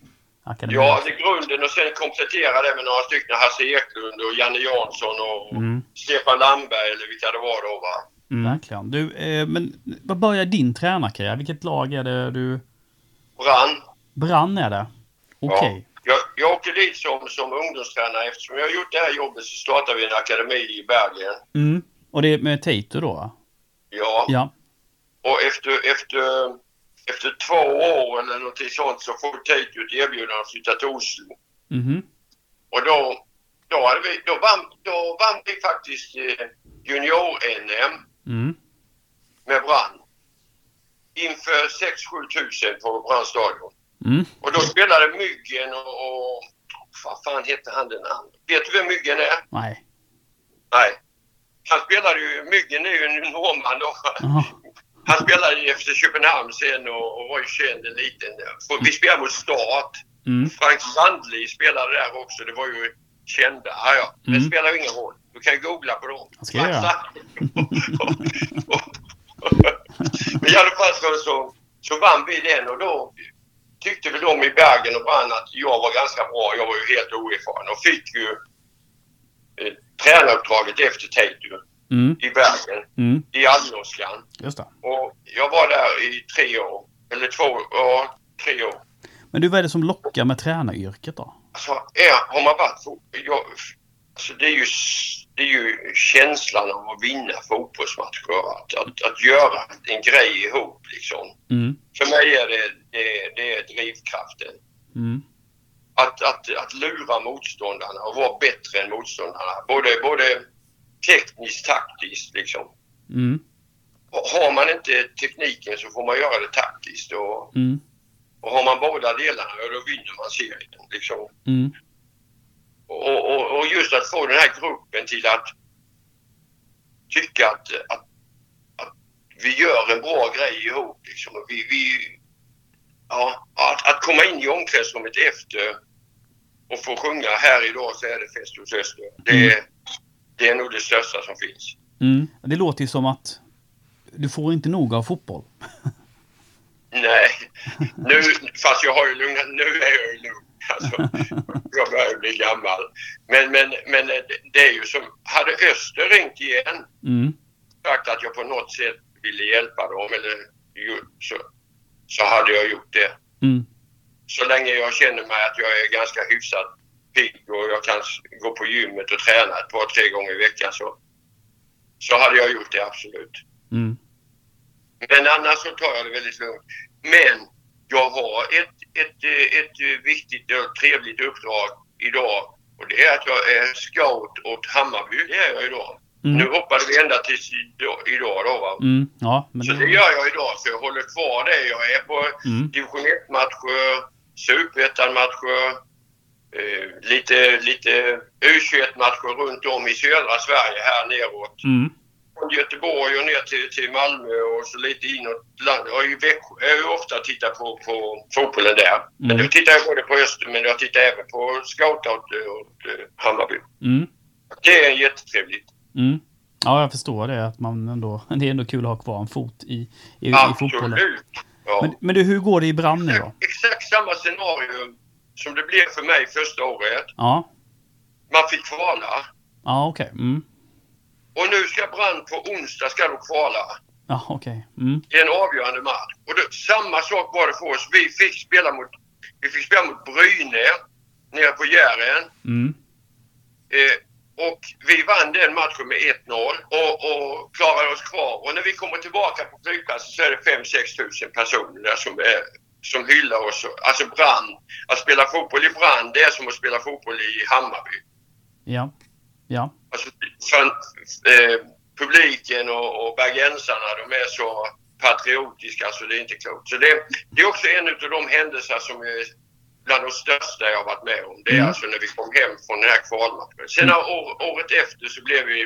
akademin. Ja, det är grunden och sen komplettera det med några stycken. Hasse Eklund och Janne Jansson och Mm. Stefan Landberg eller vilka det var då va. Mm. Verkligen. Du, eh, men vad börjar din tränarkarriär? Vilket lag är det du... Brann. Brann är det? Okej. Ja. Jag, jag åkte dit som, som ungdomstränare. Eftersom jag har gjort det här jobbet så startade vi en akademi i Bergen. Mm. Och det är med Tato då? Ja. Ja. Och efter, efter, efter två år eller någonting sånt så får Tate ett erbjudande att flytta till Oslo. Mhm. Och då, då, hade vi, då, vann, då vann vi faktiskt eh, junior-NM Mm. med Brann. Inför 6-7 tusen på Brann stadion. Mm. Och då spelade Myggen och, och vad fan hette han den andra? Vet du vem Myggen är? Nej. Nej. Han spelade ju, Myggen är ju en norrman då. Jaha. Han spelade i FC Köpenhamn sen och, och var ju känd en liten. Vi spelade mot Start. Mm. Frank Sandli spelade där också. Det var ju kända. Ja, ja. Det Mm. spelar ju ingen roll. Du kan googla på dem. Jag ska göra. Men i alla fall så, så, så vann vi den och då tyckte väl de i Bergen och Brann att jag var ganska bra. Jag var ju helt oerfaren och fick ju eh, tränaruppdraget efter Teitu Mm. i Bergen Mm. i Allsvenskan. Och jag var där i tre år. Eller två, ja, tre år. Men du, vad är det som lockar med tränaryrket då? Alltså, är, har man varit jag, alltså det, är ju, det är ju känslan av att vinna fotbollsmatcher. Att, att, att göra en grej ihop liksom. Mm. För mig är det, det, det är drivkraften. Mm. Att, att, att lura motståndarna och vara bättre än motståndarna. Både, både tekniskt, taktiskt liksom. Mm. Mm. Har man inte tekniken så får man göra det taktiskt. Och, Mm. och har man båda delarna, då vinner man serien. Liksom. Mm. Och, och, och just att få den här gruppen till att tycka att, att, att vi gör en bra grej ihop. Liksom. Och Vi, vi, ja, att, att komma in i omklädningsrummet efter och få sjunga här idag så är det fest hos Öster. Det, är- det är nog det största som finns. Mm. Det låter ju som att du får inte nog av fotboll. Nej, nu, fast jag har ju lugnat, nu är jag ju lugn. Alltså, jag börjar bli gammal. Men, men, men det, är ju som, hade Öster ringt igen Mm. sagt att jag på något sätt ville hjälpa dem eller så, så hade jag gjort det. Mm. Så länge jag känner mig att jag är ganska hyfsat pigg och jag kan gå på gymmet och träna ett par, tre gånger i veckan så, så hade jag gjort det absolut. Mm. Men annars så tar jag det väldigt lugnt. Men jag har ett, ett, eh, ett viktigt och trevligt uppdrag idag och det är att jag är scout åt Hammarby. Det är jag idag. Mm. Nu hoppade vi ända tills idag, idag då va. Mm. Ja, men Så det gör jag idag, så jag håller kvar det. Jag är på Mm. division 1-matcher, superettan-matcher, eh, lite, lite U21-matcher runt om i södra Sverige här neråt. Mm. Från Göteborg och ner till, till Malmö och så lite inåt landet. Växjö jag har ju ofta tittat på, på fotbollen där. Men Mm. då tittar jag både på Öster men jag tittar även på scouta åt, åt eh, Hammarby. Mm. Det är jättetrevligt. Mm. Ja, jag förstår det. Att man ändå, det är ändå kul att ha kvar en fot i, i, i fotbollen. Ja. Men, men du, hur går det i Brann nu då? Exakt samma scenario som det blev för mig första året. Ja, Man fick kvala. ja okej. Mm. Och nu ska Brann på onsdag ska de kvala. Ja, okej. Mm. Det är en avgörande match. Och det, samma sak var det för oss. Vi fick spela mot, vi fick spela mot Bryne nere på Jären. Mm. Eh, och vi vann den matchen med 1-0 och, och klarade oss kvar. Och när vi kommer tillbaka på flygplatsen så är det 5-6 tusen personer där som, är, som hyllar oss. Alltså Brann. Att spela fotboll i Brann det är som att spela fotboll i Hammarby. Ja. Ja. Alltså, för, eh, publiken och, och bergensarna, de är så patriotiska så det är inte klokt. Så det, det är också en av de händelser som är bland de största jag varit med om. Det är Mm. alltså när vi kom hem från den här kvalmatchen. Sen Mm. år, året efter så blev vi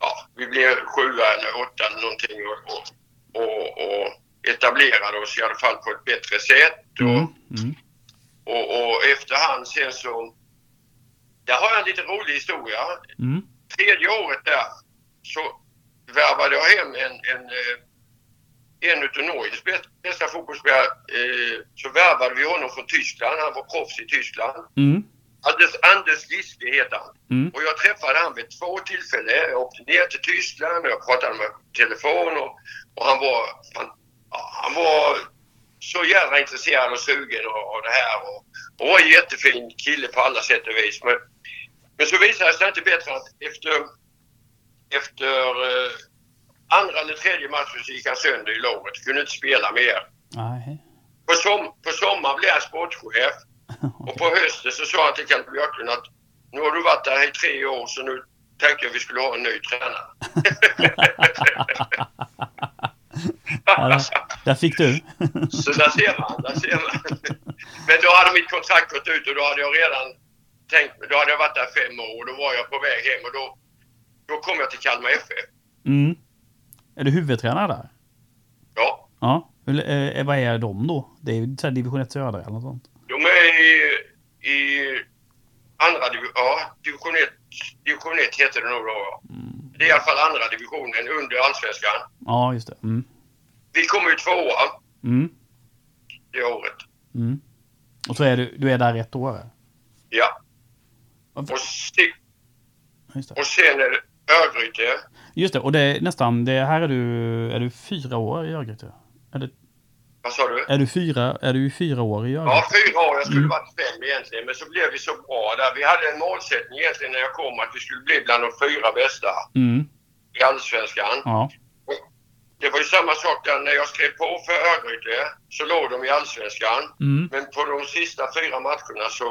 ja, vi blev sjua eller åtta eller någonting och, och, och, och etablerade oss i alla fall på ett bättre sätt. Och, Mm. Mm. och, och efterhand sen så där har jag en lite rolig historia Mm. tredje året där så värvade jag hem en, en, eh, en utav Norges bäst- bästa fotbollsspelare. Eh, så värvade vi honom från Tyskland. Han var proffs i Tyskland. Mm. Anders, Anders Giske heter han. Mm. Och jag träffade han vid två tillfällen. Jag åkte ner till Tyskland och jag pratade med telefon och, och han var han, han var så jävla intresserad och sugen av det här och, och var en jättefin kille på alla sätt och vis. Men, men så visade det sig inte bättre att efter, efter eh, andra eller tredje matchen så gick han sönder i låret. Kunde inte spela mer. Nej. På, som, på sommaren blev han sportchef och på hösten så sa han till Kalle Björklund att nu har du varit där i tre år så nu tänkte jag vi skulle ha en ny tränare. Ja, där, där fick du. Så där ser man, där ser man. Men då hade mitt kontrakt gått ut och då hade jag redan tänkt, då hade jag varit där fem år och då var jag på väg hem och då, då kom jag till Kalmar FF. Mm. Är du huvudtränare där? Ja, Ja. Hur, eh, vad är de då? Det är ju division 1 södra eller något sånt. de är i, i andra division, ja, division 1, division 1 heter det nog då. ja. Mm. Det är i alla fall andra divisionen under allsvenskan. Ja, just det. Mm. Vi kom ju tvåa Mm. det året. Mm. Och så är du, du är där ett år? Ja. Och, se, och sen är det Örgryte. Just det, och det är nästan, det här är du, är du fyra år i Örgryte? Eller Vad sa du? är du fyra, är du fyra år i Ja, Örgryte? fyra år. Jag skulle Mm. varit fem egentligen, men så blev vi så bra där. Vi hade en målsättning egentligen när jag kom att vi skulle bli bland de fyra bästa Mm. i Allsvenskan. Ja. Det var ju samma sak där när jag skrev på för Örgryte så låg de i Allsvenskan. Mm. Men på de sista fyra matcherna så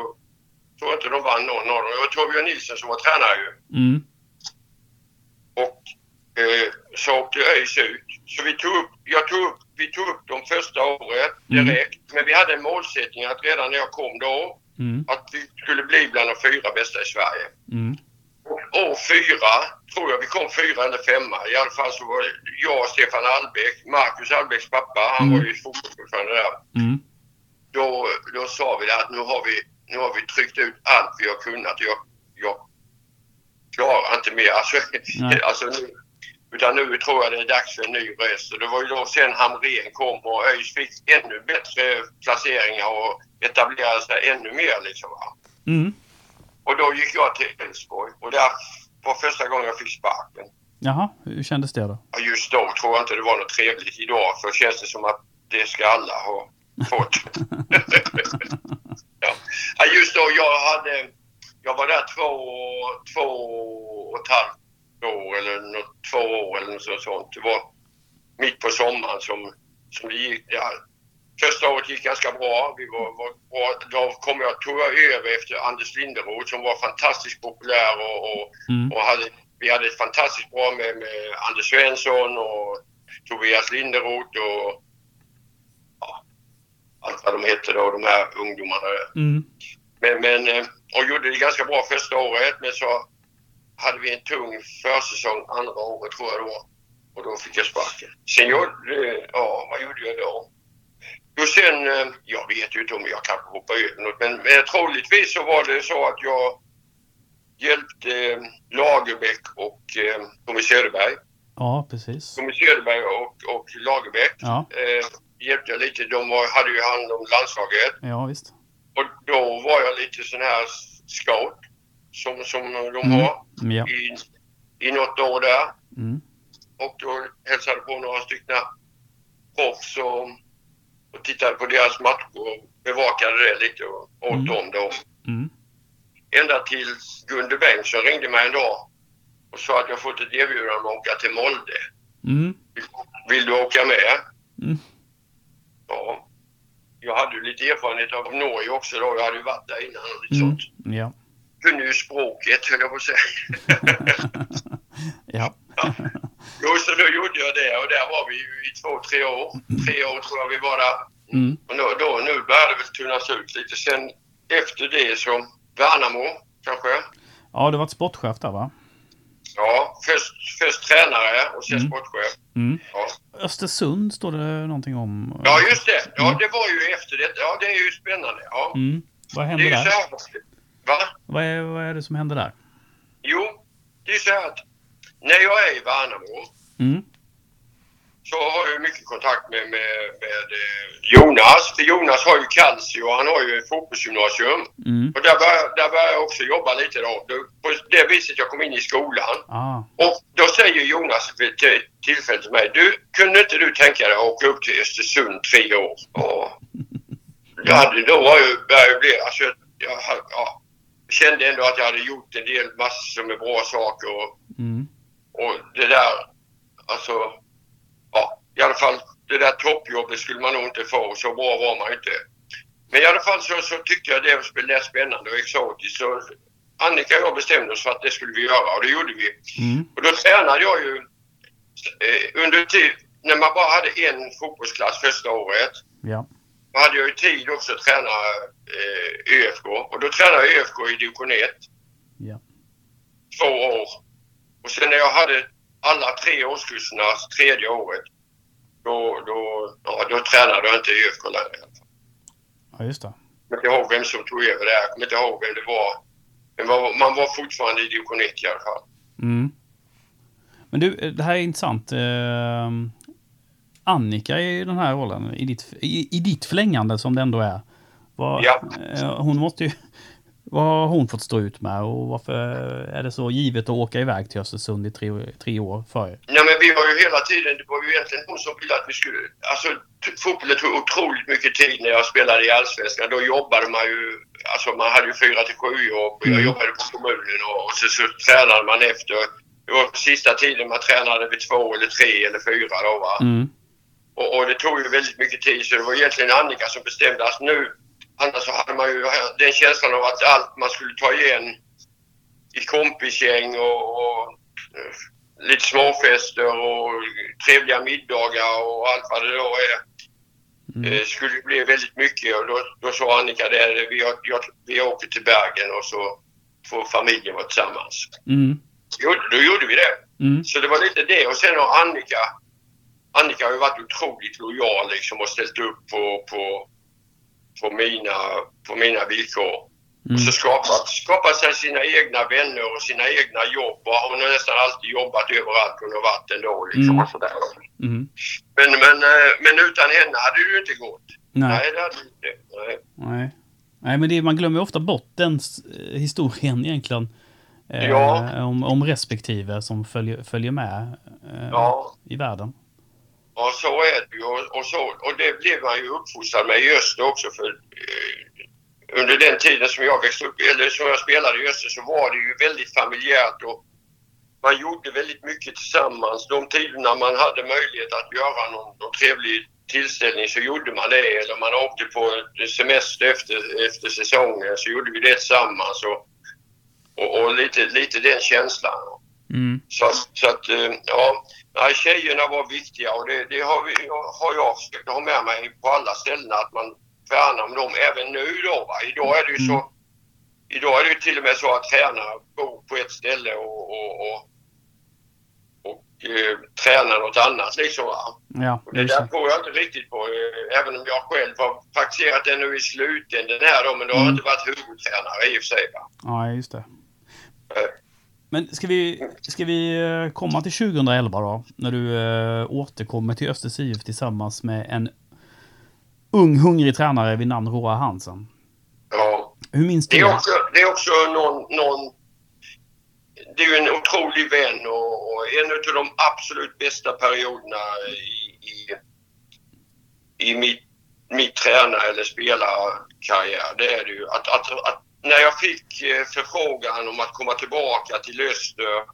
tror inte de vann någon av dem. Det var Torbjörn Nilsson som var tränare ju. Mm. Och eh, så åkte ÖIS ut. Så vi tog upp, jag tog upp, vi tog upp dem första året Mm. direkt. Men vi hade en målsättning att redan när jag kom då Mm. att vi skulle bli bland de fyra bästa i Sverige. Mm. Och år fyra, tror jag vi kom fyra eller femma. I alla fall så var det jag och Stefan Albeck, Marcus Albecks pappa, han Mm. var ju fotbollsordförande där. Mm. Då, då sa vi att nu har vi, nu har vi tryckt ut allt vi har kunnat. Jag, jag klarar inte mer. Alltså, Nej. alltså nu, utan nu tror jag det är dags för en ny röst. Och det var ju då sen Hamrén kom och ÖIS fick ännu bättre placeringar och etablerade sig ännu mer liksom. Mm. Och då gick jag till Elfsborg och där var första gången jag fick sparken. Jaha, hur kändes det då? Just då tror jag inte det var något trevligt. Idag för känns det som att det ska alla ha fått. ja. Just då, jag hade... Jag var där två, två och ett halvt år eller något, två år eller något sånt. Det var mitt på sommaren som, som det gick. Ja, Första året gick ganska bra. Vi var, var bra. Då kom jag, tog jag över efter Anders Linderoth som var fantastiskt populär och, och, Mm. och hade, vi hade ett fantastiskt bra med, med Anders Svensson och Tobias Linderoth och allt vad de hette då, de här ungdomarna. Mm. Men, men, eh, och gjorde det ganska bra första året men så hade vi en tung försäsong andra året tror jag var. Och då fick jag sparken. Sen gjorde, ja vad gjorde jag då? Jo sen, eh, jag vet ju inte om jag kanske hoppar över något men, men troligtvis så var det så att jag hjälpte eh, Lagerbäck och eh, Tommy Söderberg. Ja, precis. Tommy Söderberg och, och Lagerbäck Ja, eh, hjälpte jag lite. De var, hade ju hand om landslaget. ja visst. Och då var jag lite sån här scout som, som de Mm. har Ja. i, i något år där. Mm. Och då hälsade på några stycken proffs och, och tittade på deras matcher och bevakade det lite och åt Mm. dem då. Mm. Ända tills Gunde Bengtsson ringde mig en dag och sa att jag fått ett erbjudande om att åka till Molde. Mm. Vill du åka med? Mm. Ja. Jag hade ju lite erfarenhet av Norge också då. Jag hade ju varit där innan och lite Mm. sånt. Ja. Kunde ju språket höll jag på att säga. ja. Jo, så då gjorde jag det och där var vi ju i två, tre år. Tre år tror jag vi var där. Mm. Och då, då, nu började det väl tunnas ut lite. Sen efter det så Värnamo kanske. Ja, du varit sportchef där va? Ja, först, först tränare och sen Mm. sportchef. Mm. Ja. Östersund står det någonting om. ja, just det. Ja, Mm. det var ju efter det. Ja, det är ju spännande. Ja. Mm. Vad hände där? här. Va? Vad är, vad är det som hände där? Jo, det är så här att när jag är i Värnamo Mm. Så har jag mycket kontakt med, med, med eh, Jonas. För Jonas har ju Calcio och han har ju ett fotbollsgymnasium. Mm. Och där började, där började jag också jobba lite då. På det viset jag kom in i skolan. Ah. Och då säger Jonas vid ett tillfälle till mig. Du, kunde inte du tänka dig att åka upp till Östersund tre år? Ja. Då, hade, då var jag, började jag bli, alltså, jag, ha- ja, kände ändå att jag hade gjort en del massor med bra saker. Och, Mm. och det där, alltså, i alla fall det där toppjobbet skulle man nog inte få. Så bra var man inte. Men i alla fall så, så tyckte jag det lät spännande och exotiskt. Så Annika och jag bestämde oss för att det skulle vi göra och det gjorde vi. Mm. Och då tränade jag ju eh, under tid, när man bara hade en fotbollsklass första året. Ja. Då hade jag ju tid också att träna eh, ÖFK. Och då tränade jag ÖFK i division 1 Ja. två år. Och sen när jag hade alla tre årskurserna tredje året, då, då, ja, då tränade jag inte i ÖFK längre. Ja, just det. Jag kommer inte ihåg vem som tog över det. Jag kommer inte ihåg vem det var. Men var- man var fortfarande i division 1 i alla fall. Mm. Men du, det här är intressant. Eh, Annika i den här rollen, i ditt, i, i ditt förlängande som det ändå är. Vad, Ja. eh, hon måste ju... Vad har hon fått stå ut med och varför är det så givet att åka iväg till Östersund i tre, tre år för er? Nej men vi har ju hela tiden, det var ju egentligen hon som ville att vi skulle... Alltså fotbollen tog otroligt mycket tid när jag spelade i Allsvenskan. Då jobbade man ju... Alltså man hade ju fyra till sju jobb. Jag Mm. jobbade på kommunen och, och så, så tränade man efter. Det var sista tiden man tränade vid två eller tre eller fyra då va. Mm. Och, och det tog ju väldigt mycket tid så det var egentligen Annika som bestämde. Alltså nu, annars så hade man ju den känslan av att allt man skulle ta igen i kompisgäng och, och eh, lite småfester och trevliga middagar och allt vad det då är. Mm. Eh, skulle bli väldigt mycket och då, då sa Annika det, vi, jag, vi åker till Bergen och så får familjen vara tillsammans. Mm. Jo, då gjorde vi det. Mm. Så det var lite det. Och sen har Annika, Annika har ju varit otroligt lojal liksom och ställt upp på, på, på, mina, på mina villkor. Mm. Och så skapat, skapat sig sina egna vänner och sina egna jobb. Och hon har nästan alltid jobbat överallt hon har varit ändå. Liksom, Mm. och sådär. Mm. Men, men, eh, men utan henne hade det ju inte gått. Nej. Nej, det hade det inte. Nej. Nej. Nej, men det, man glömmer ofta bort den eh, historien egentligen. Eh, Ja. om, om respektive som följer, följer med eh, Ja. i världen. Ja, så är det ju. Och, och, så, och det blev man ju uppfostrad med i Öster också. För, eh, under den tiden som jag växte upp, eller som jag spelade i Öster, så var det ju väldigt familjärt. Och man gjorde väldigt mycket tillsammans. De tiderna man hade möjlighet att göra någon, någon trevlig tillställning så gjorde man det. Eller man åkte på semester efter, efter säsongen så gjorde vi det tillsammans. Och, och, och lite, lite den känslan. Mm. Så, så att, eh, ja, nej, tjejerna var viktiga och det, det har, vi, har jag försökt ha med mig på alla ställen att man värnar om dem även nu då. Va? Idag är det ju så, idag är det ju till och med så att tränare bor på ett ställe och, och, och, och eh, tränar något annat liksom. Va? Ja, Och det där tror jag inte riktigt på, eh, även om jag själv har praktiserat det nu i slutändan här då, men då har jag Mm. inte varit huvudtränare i och för sig. Va? Ja, just det. Eh, Men ska vi, ska vi eh, komma till 2011 då? När du äh, återkommer till Östers IF tillsammans med en ung hungrig tränare vid namn Roa Hansen. Ja. Hur minns du Det är också, det är också någon, någon... Det är en otrolig vän och, och en av de absolut bästa perioderna i, i, i mitt, mitt tränar eller spelarkarriär. Det är det ju. Att, att, att när jag fick eh, förfrågan om att komma tillbaka till Öster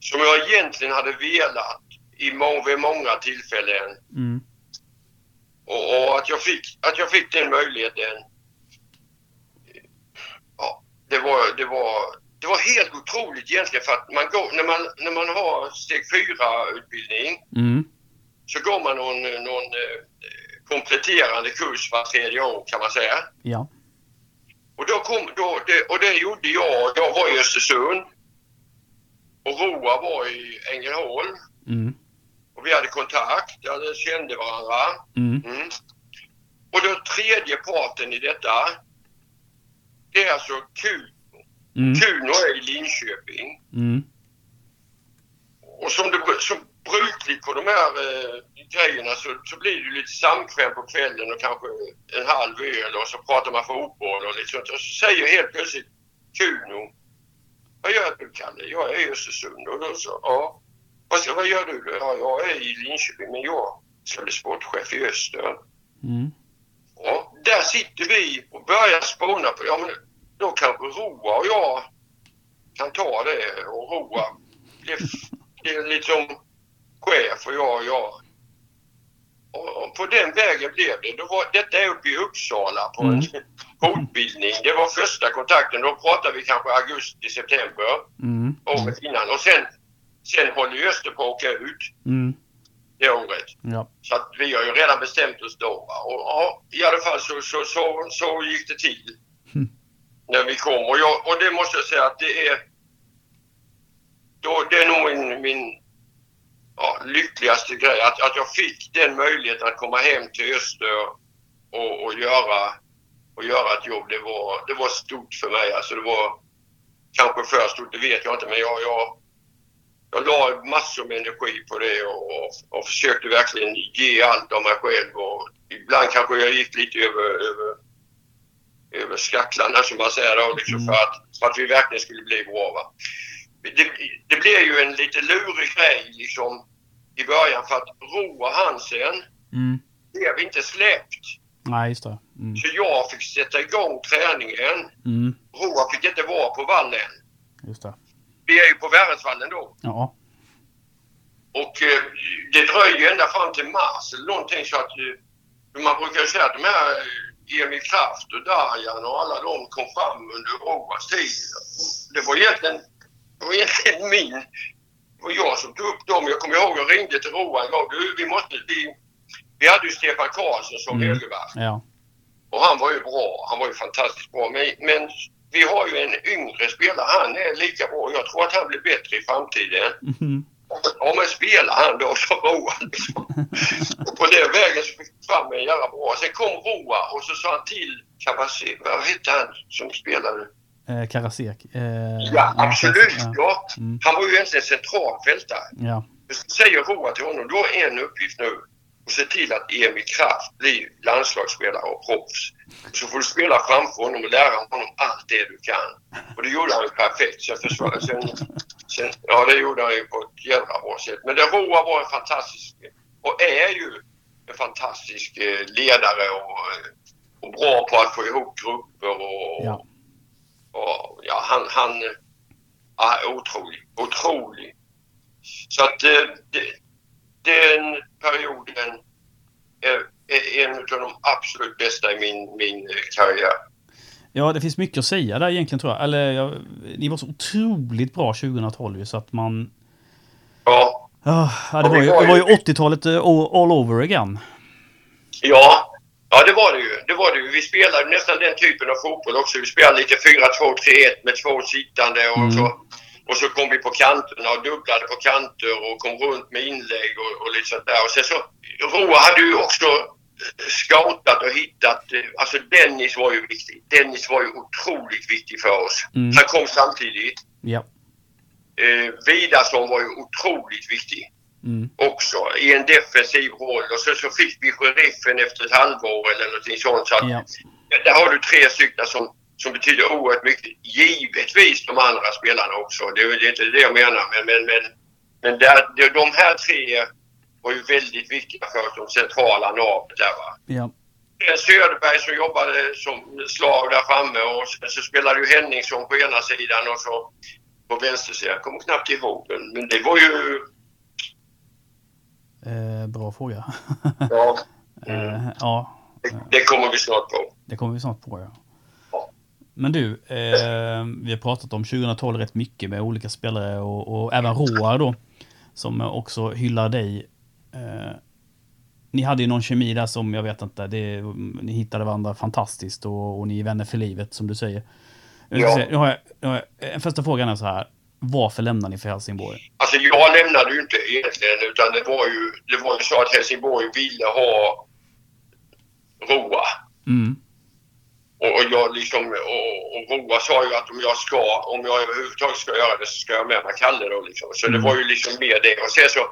som jag egentligen hade velat i må, vid många tillfällen Mm. och, och att, jag fick, att jag fick den möjligheten. Ja, det var, det var, det var helt otroligt egentligen för att man går, när, man, när man har steg 4-utbildning Mm. så går man någon, någon eh, kompletterande kurs var tredje år kan man säga. Ja. Och, då kom, då, det, och det gjorde jag. Jag var i Östersund och Roa var i Ängelholm. Mm. Och vi hade kontakt, jag kände varandra. Mm. Mm. Och den tredje parten i detta, det är alltså Kuno. Mm. Kuno är i Linköping. Mm. Och som, det, som brukligt på de här eh, grejerna så, så blir det lite samkväm på kvällen och kanske en halv öl och så pratar man fotboll och lite sånt. Och så säger helt plötsligt Kuno, vad gör du Kalle? Jag är i Östersund. Och då så, ja. Vad, ska- vad gör du? Ja, jag är i Linköping men jag ska bli sportchef i Öster. Mm. Ja, där sitter vi och börjar spåna på, ja men då kanske Roa och jag kan ta det och Roa blir, blir liksom chef och jag och jag. Och, och på den vägen blev det. Då var, detta är uppe i Uppsala på en fortbildning. Det var första kontakten. Då pratade vi kanske augusti, september Mm. året innan. Och sen, sen håller Öster på att åka ut Mm. det året. Ja. Så att vi har ju redan bestämt oss då. Och, ja, I alla fall så, så, så, så gick det till. Mm. När vi kom. Och, jag, och det måste jag säga att det är... Då, det är nog min, min ja, lyckligaste grej. Att, att jag fick den möjligheten att komma hem till Öster och, och, göra, och göra ett jobb. Det var, det var stort för mig. Alltså det var kanske för stort, det vet jag inte. Men jag, jag, jag la massor med energi på det och, och, och försökte verkligen ge allt av mig själv. Och ibland kanske jag gick lite över, över, över skacklarna som man säger då, liksom Mm. för, att, för att vi verkligen skulle bli bra. Va? Det, det blev ju en lite lurig grej liksom i början för att Roa Hansen Mm. blev inte släppt. Nej, just det. Mm. Så jag fick sätta igång träningen. Mm. Roa fick inte vara på vallen. Just det. Vi är ju på Värensvallen då. Ja. Och eh, det dröjer ända fram till mars eller någonting så att eh, man brukar säga att de här eh, Emil Kraft och Darjan och alla de kom fram under Roas tid. Det var egentligen, det var egentligen min, var jag som tog upp dem. Jag kommer ihåg jag ringde till Roa en gång. Du, vi måste, vi, vi hade ju Stefan Karlsson som Mm. högerback Ja. och han var ju bra. Han var ju fantastiskt bra. Men, men vi har ju en yngre spelare. Han är lika bra. Jag tror att han blir bättre i framtiden. Mhm. Ja men spelar han då så Roa liksom. Och på den vägen så fick fram en jävla bra. Sen kom Roa och så sa han till Kabassi, vad hette han som spelade? Eh, Karasek. Eh, Ja absolut Ja. ja. Mm. Han var ju egentligen centralfältare. Ja. Säger Roa till honom, du har en uppgift nu. Och se till att Emil Kraft blir landslagsspelare och proffs. Så får du spela framför honom och lära honom allt det du kan. Och det gjorde han ju perfekt. Sen försvar, sen, sen, ja, det gjorde han ju på ett jävla bra sätt. Men det Roa var en fantastisk, och är ju en fantastisk eh, ledare och, eh, och bra på att få ihop grupper och, Ja. Och ja, han, han ja, otrolig, otrolig. Så att eh, det, den perioden är, är en av de absolut bästa i min, min eh, karriär. Ja, det finns mycket att säga där egentligen tror jag. Eller, ja, ni var så otroligt bra 2012 ju så att man... Ja, Ja, ja, det, var ju, det var ju ju- 80-talet eh, all, all over again. ja, ja det var det ju. Det var det ju. Vi spelade nästan den typen av fotboll också. Vi spelade lite 4-2-3-1 med två sittande och, Mm. så, och så kom vi på kanterna och dubblade på kanter och kom runt med inlägg och, och lite sånt där. Och sen så, Roa hade ju också scoutat och hittat, eh, alltså Dennis var ju viktig. Dennis var ju otroligt viktig för oss. Mm. Han kom samtidigt. Ja. Eh, Vidarsson var ju otroligt viktig Mm. också i en defensiv roll. Och så, så fick vi sheriffen efter ett halvår eller någonting sånt. Så att, Ja. Där har du tre stycken som, som betyder oerhört mycket. Givetvis de andra spelarna också. Det är det är inte det jag menar. Men, men, men, men där, det- de här tre var ju väldigt viktiga för de centrala navet där va. Ja. Söderberg som jobbade som slav där framme och sen så spelade ju Henningsson på ena sidan och så på vänstersidan. Jag kommer knappt ihåg men det var ju... Eh, bra fråga. Ja, eh, ja, det, det kommer vi snart på. det kommer vi snart på ja. Ja. Men du, eh, vi har pratat om 2012 rätt mycket med olika spelare och, och även Roar då. Som också hyllar dig. Eh, ni hade ju någon kemi där som jag vet inte, det, ni hittade varandra fantastiskt och, och ni är vänner för livet som du säger. Ska Ja. nu har jag, nu har jag, en första frågan är så här. Varför lämnar ni för Helsingborg? Alltså jag lämnade ju inte egentligen utan det var ju, det var ju så att Helsingborg ville ha Roa. Mm. Och, jag liksom, och, och Roa sa ju att om jag ska, om jag överhuvudtaget ska göra det så ska jag med mig Kalle då liksom. Så det Mm. var ju liksom mer det. Och sen så,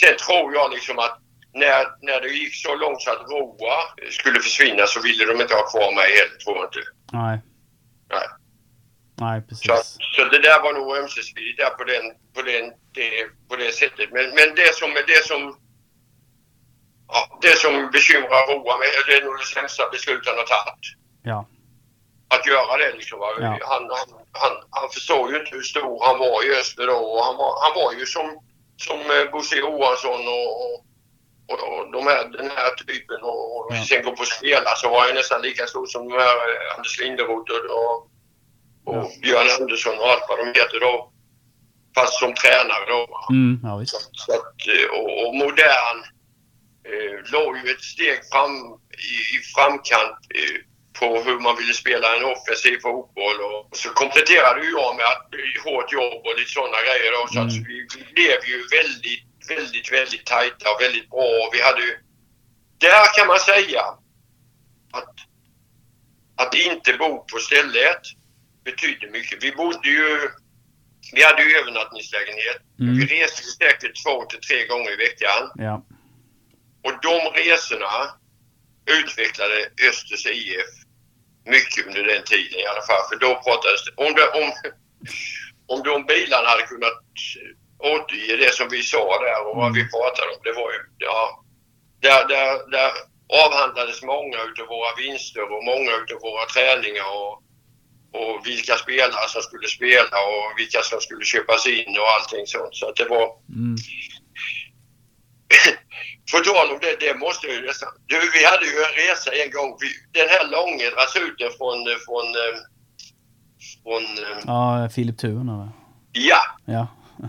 sen tror jag liksom att när, när det gick så långt så att Roa skulle försvinna så ville de inte ha kvar mig heller, tror jag inte. Nej. Nej. Nej, Så, precis. så det där var nog ömsesidigt där på, den, på, den, det, på det sättet. Men, men det som, det som ja, det som bekymrar Roa mig, det är nog det sämsta beslutet han har tagit. Ja. Att göra det liksom. Ja. Han, han, han, han förstår ju inte hur stor han var i Öster då. Och han, var, han var ju som, som eh, Bosse Johansson och, och, och, och de här, den här typen. Och, och Ja. sen gå på spela så var han nästan lika stor som de här eh, Anders Linderoth och, och, och Ja. Björn Andersson och allt vad de heter då. Fast som tränare då. Mm, ja visst. Så att, eh, och, och modern eh, låg ju ett steg fram i, i framkant eh, på hur man ville spela en offensiv fotboll. Och, så kompletterade ju jag med att, hårt jobb och lite sådana grejer. Då, så att Mm. vi, vi blev ju väldigt, väldigt, väldigt tajta och väldigt bra. Och vi hade ju, där kan man säga att, att inte bo på stället betydde mycket. Vi bodde ju, vi hade ju övernattningslägenhet. Mm. Vi reste säkert två till tre gånger i veckan. Ja. Och de resorna utvecklade Östers IF mycket under den tiden i alla fall. För då pratades det... Om, det, om, om de bilarna hade kunnat återge det som vi sa där och vad Mm. vi pratade om. Det var ju... Ja, där, där, där avhandlades många utav våra vinster och många utav våra träningar och, och vilka spelare som skulle spela och vilka som skulle köpas in och allting sånt. Så att det var... Mm. På tal om det, det måste ju nästan... Du, vi hade ju en resa en gång. Den här långa rasuten från... från, eh, från eh, Ja, Filip Thun eller? ja, Ja.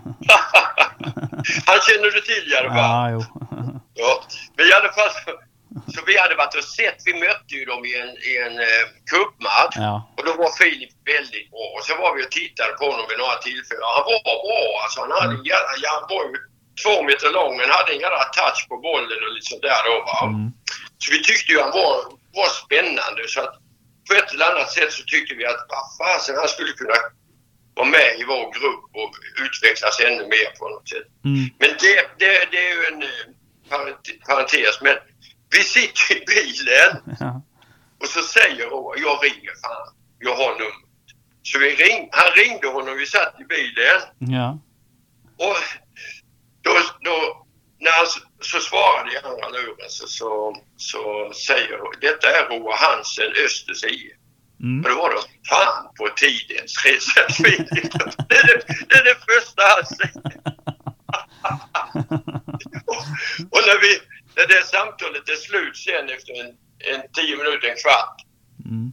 han känner du till i alla fall. Ja, jo. Ja. Men i alla fall så, vi hade varit och sett, vi mötte ju dem i en, i en eh, cupmatch. Ja. Och då var Filip väldigt bra. Och så var vi och tittade på honom vid några tillfällen. Han var bra alltså. Han, hade en jävla, ja, han var ju två meter lång men hade en jävla touch på bollen och lite sånt där då va. Mm. Så vi tyckte ju han var, var spännande. Så att på ett eller annat sätt så tyckte vi att vad fasen han skulle kunna vara med i vår grupp och utvecklas ännu mer på något sätt. Mm. Men det, det, det är ju en eh, parent- parentes. Men vi sitter i bilen Ja. och så säger Roa, jag ringer fan. Jag har numret. Så vi ring, han ringde honom, vi satt i bilen. Ja. Och då, då när han så svarade i andra luren så, så, så säger hon, detta är Roa Hansen, Östers IF. Mm. Och då var det fan på tidens reservfil. det, är det, det är det första han säger. och, och när, vi, när det samtalet är slut sen efter en, en tio minuter, en kvart. Mm.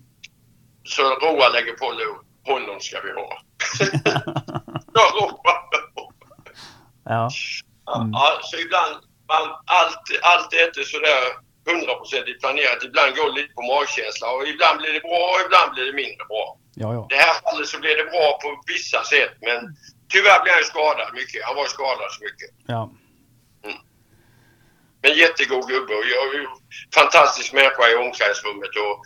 Så Roa lägger på lur. Honom ska vi ha. ja, Roa. Ja. Mm. Ja, så ibland, man, allt, allt är inte sådär hundraprocentigt planerat. Ibland går det lite på magkänsla och ibland blir det bra och ibland blir det mindre bra. Ja, ja. Det här fallet så blev det bra på vissa sätt men tyvärr blev han skadad mycket. Han var skadad så mycket. ja. Men jättegod gubbe och jag är ju fantastisk människa i omklädningsrummet och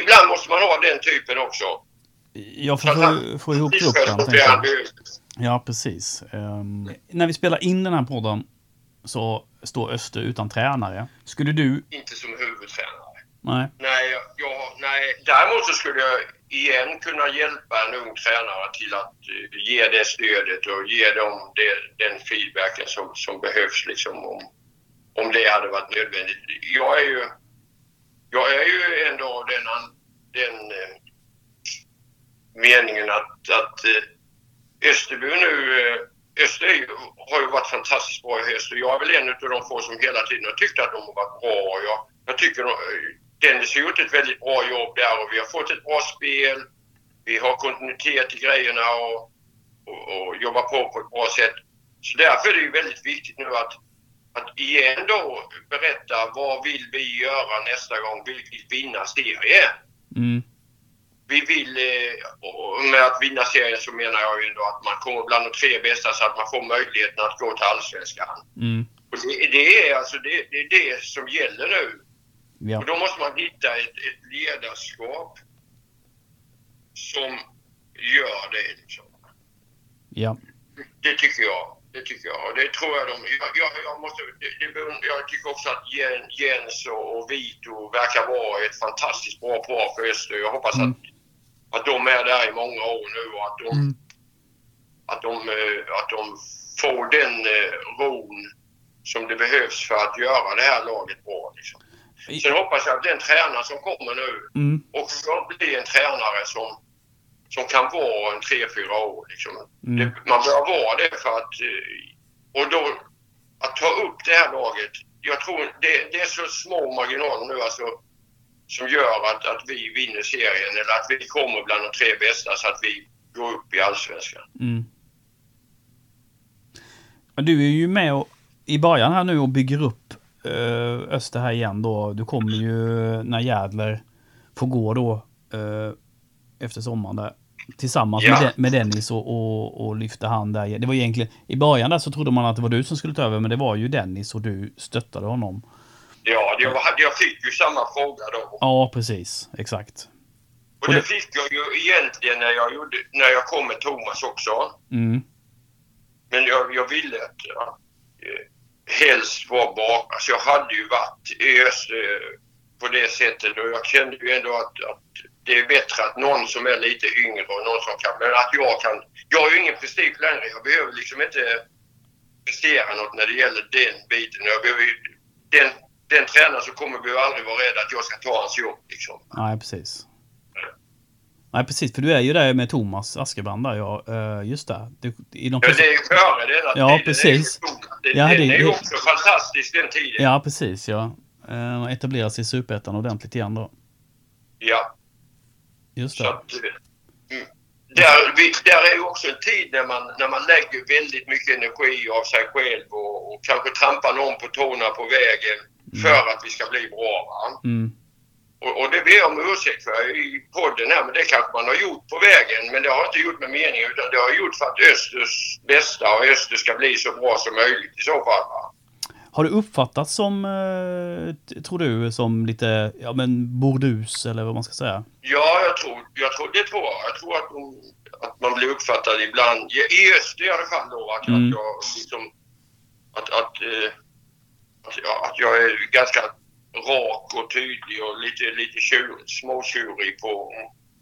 ibland måste man ha den typen också. Jag får få, få ihop gruppen. Ja, precis. Ehm, när vi spelar in den här podden så står Öster utan tränare. Skulle du... Inte som huvudtränare. Nej. Nej, jag, jag- nej, däremot så skulle jag igen kunna hjälpa en ung tränare till att eh, ge det stödet och ge dem det, den feedbacken som, som behövs liksom om, om det hade varit nödvändigt. Jag är ju, jag är ju ändå av den, den eh, meningen att, att eh, Österby nu, eh, Öster har ju varit fantastiskt bra i höst och jag är väl en av de få som hela tiden har tyckt att de har varit bra. Jag, jag tycker eh, Dennis har gjort ett väldigt bra jobb där och vi har fått ett bra spel. Vi har kontinuitet i grejerna och, och, och jobbar på på ett bra sätt. Så därför är det ju väldigt viktigt nu att, att igen då berätta vad vill vi göra nästa gång? Vi vill vinna serien Mm. vi vill, eh, och med att vinna serien så menar jag ju ändå att man kommer bland de tre bästa så att man får möjligheten att gå till Allsvenskan. Mm. Och det, det är alltså det, det, är det som gäller nu. Ja. Och då måste man hitta ett, ett ledarskap som gör det. Liksom. Ja. Det tycker jag. Det tycker jag. Det tror jag de... Jag, jag, jag, måste, det, jag tycker också att Jen- Jens och, och Vito verkar vara ett fantastiskt bra par för Öster. Jag hoppas Mm. att, att de är där i många år nu och att de, Mm. att de, eh, att de får den eh, ron som det behövs för att göra det här laget bra. Liksom. Sen hoppas jag att den tränare som kommer nu Mm. också blir en tränare som, som kan vara en tre, fyra år. Liksom. Mm. Det, man bör vara det för att... eh, Och då att ta upp det här laget. Jag tror det, det är så små marginaler nu alltså som gör att, att vi vinner serien eller att vi kommer bland de tre bästa så att vi går upp i Allsvenskan. Mm. Men du är ju med och, i början här nu och bygger upp eh, Öster här igen då. Du kommer ju när Jädler får gå då eh, efter sommaren där. Tillsammans Ja. med, De- med Dennis och, och, och lyfte han där. Det var egentligen, i början där så trodde man att det var du som skulle ta över men det var ju Dennis och du stöttade honom. Ja, var, jag fick ju samma fråga då. Ja, precis. Exakt. Och och det det- fick jag ju egentligen när jag, gjorde, när jag kom med Thomas också. Mm. Men jag, jag ville att ja, eh, helst vara bak. Alltså jag hade ju varit i öst eh, på det sättet och jag kände ju ändå att, att det är bättre att någon som är lite yngre och någon som kan... Men att jag kan... Jag har ju ingen prestige längre. Jag behöver liksom inte prestera något när det gäller den biten. Jag behöver, ju- den, den tränaren som kommer behöver aldrig vara rädd att jag ska ta hans jobb liksom. Nej, precis. Nej, precis. För du är ju där med Thomas Askebrand där, ja. Eh, just det. Du, i de Ja, det är ju före denna Ja, tiden. precis. Det är, ju- det, Ja, den det- är ju det- också fantastisk den tiden. Ja, precis. Ja. Uh, etablerar sig i Superettan ordentligt igen då. ja. Just Så det. att, mm. där, vi, där är ju också en tid när man, när man lägger väldigt mycket energi av sig själv och, och kanske trampar någon på tårna på vägen för att vi ska bli bra. Mm. Och, och det ber jag om ursäkt för i podden här, men det kanske man har gjort på vägen. Men det har inte gjort med mening utan det har gjort för att Östers bästa och Öster ska bli så bra som möjligt i så fall. Va? Har du uppfattats som, eh, tror du, som lite, ja men bordus eller vad man ska säga? Ja, jag tror, jag tror, det tror jag. Jag tror att, att man blir uppfattad ibland, i öster i alla fall då, att, Mm. att jag liksom, att, att, eh, att, att jag är ganska rak och tydlig och lite, lite tjur, småtjurig på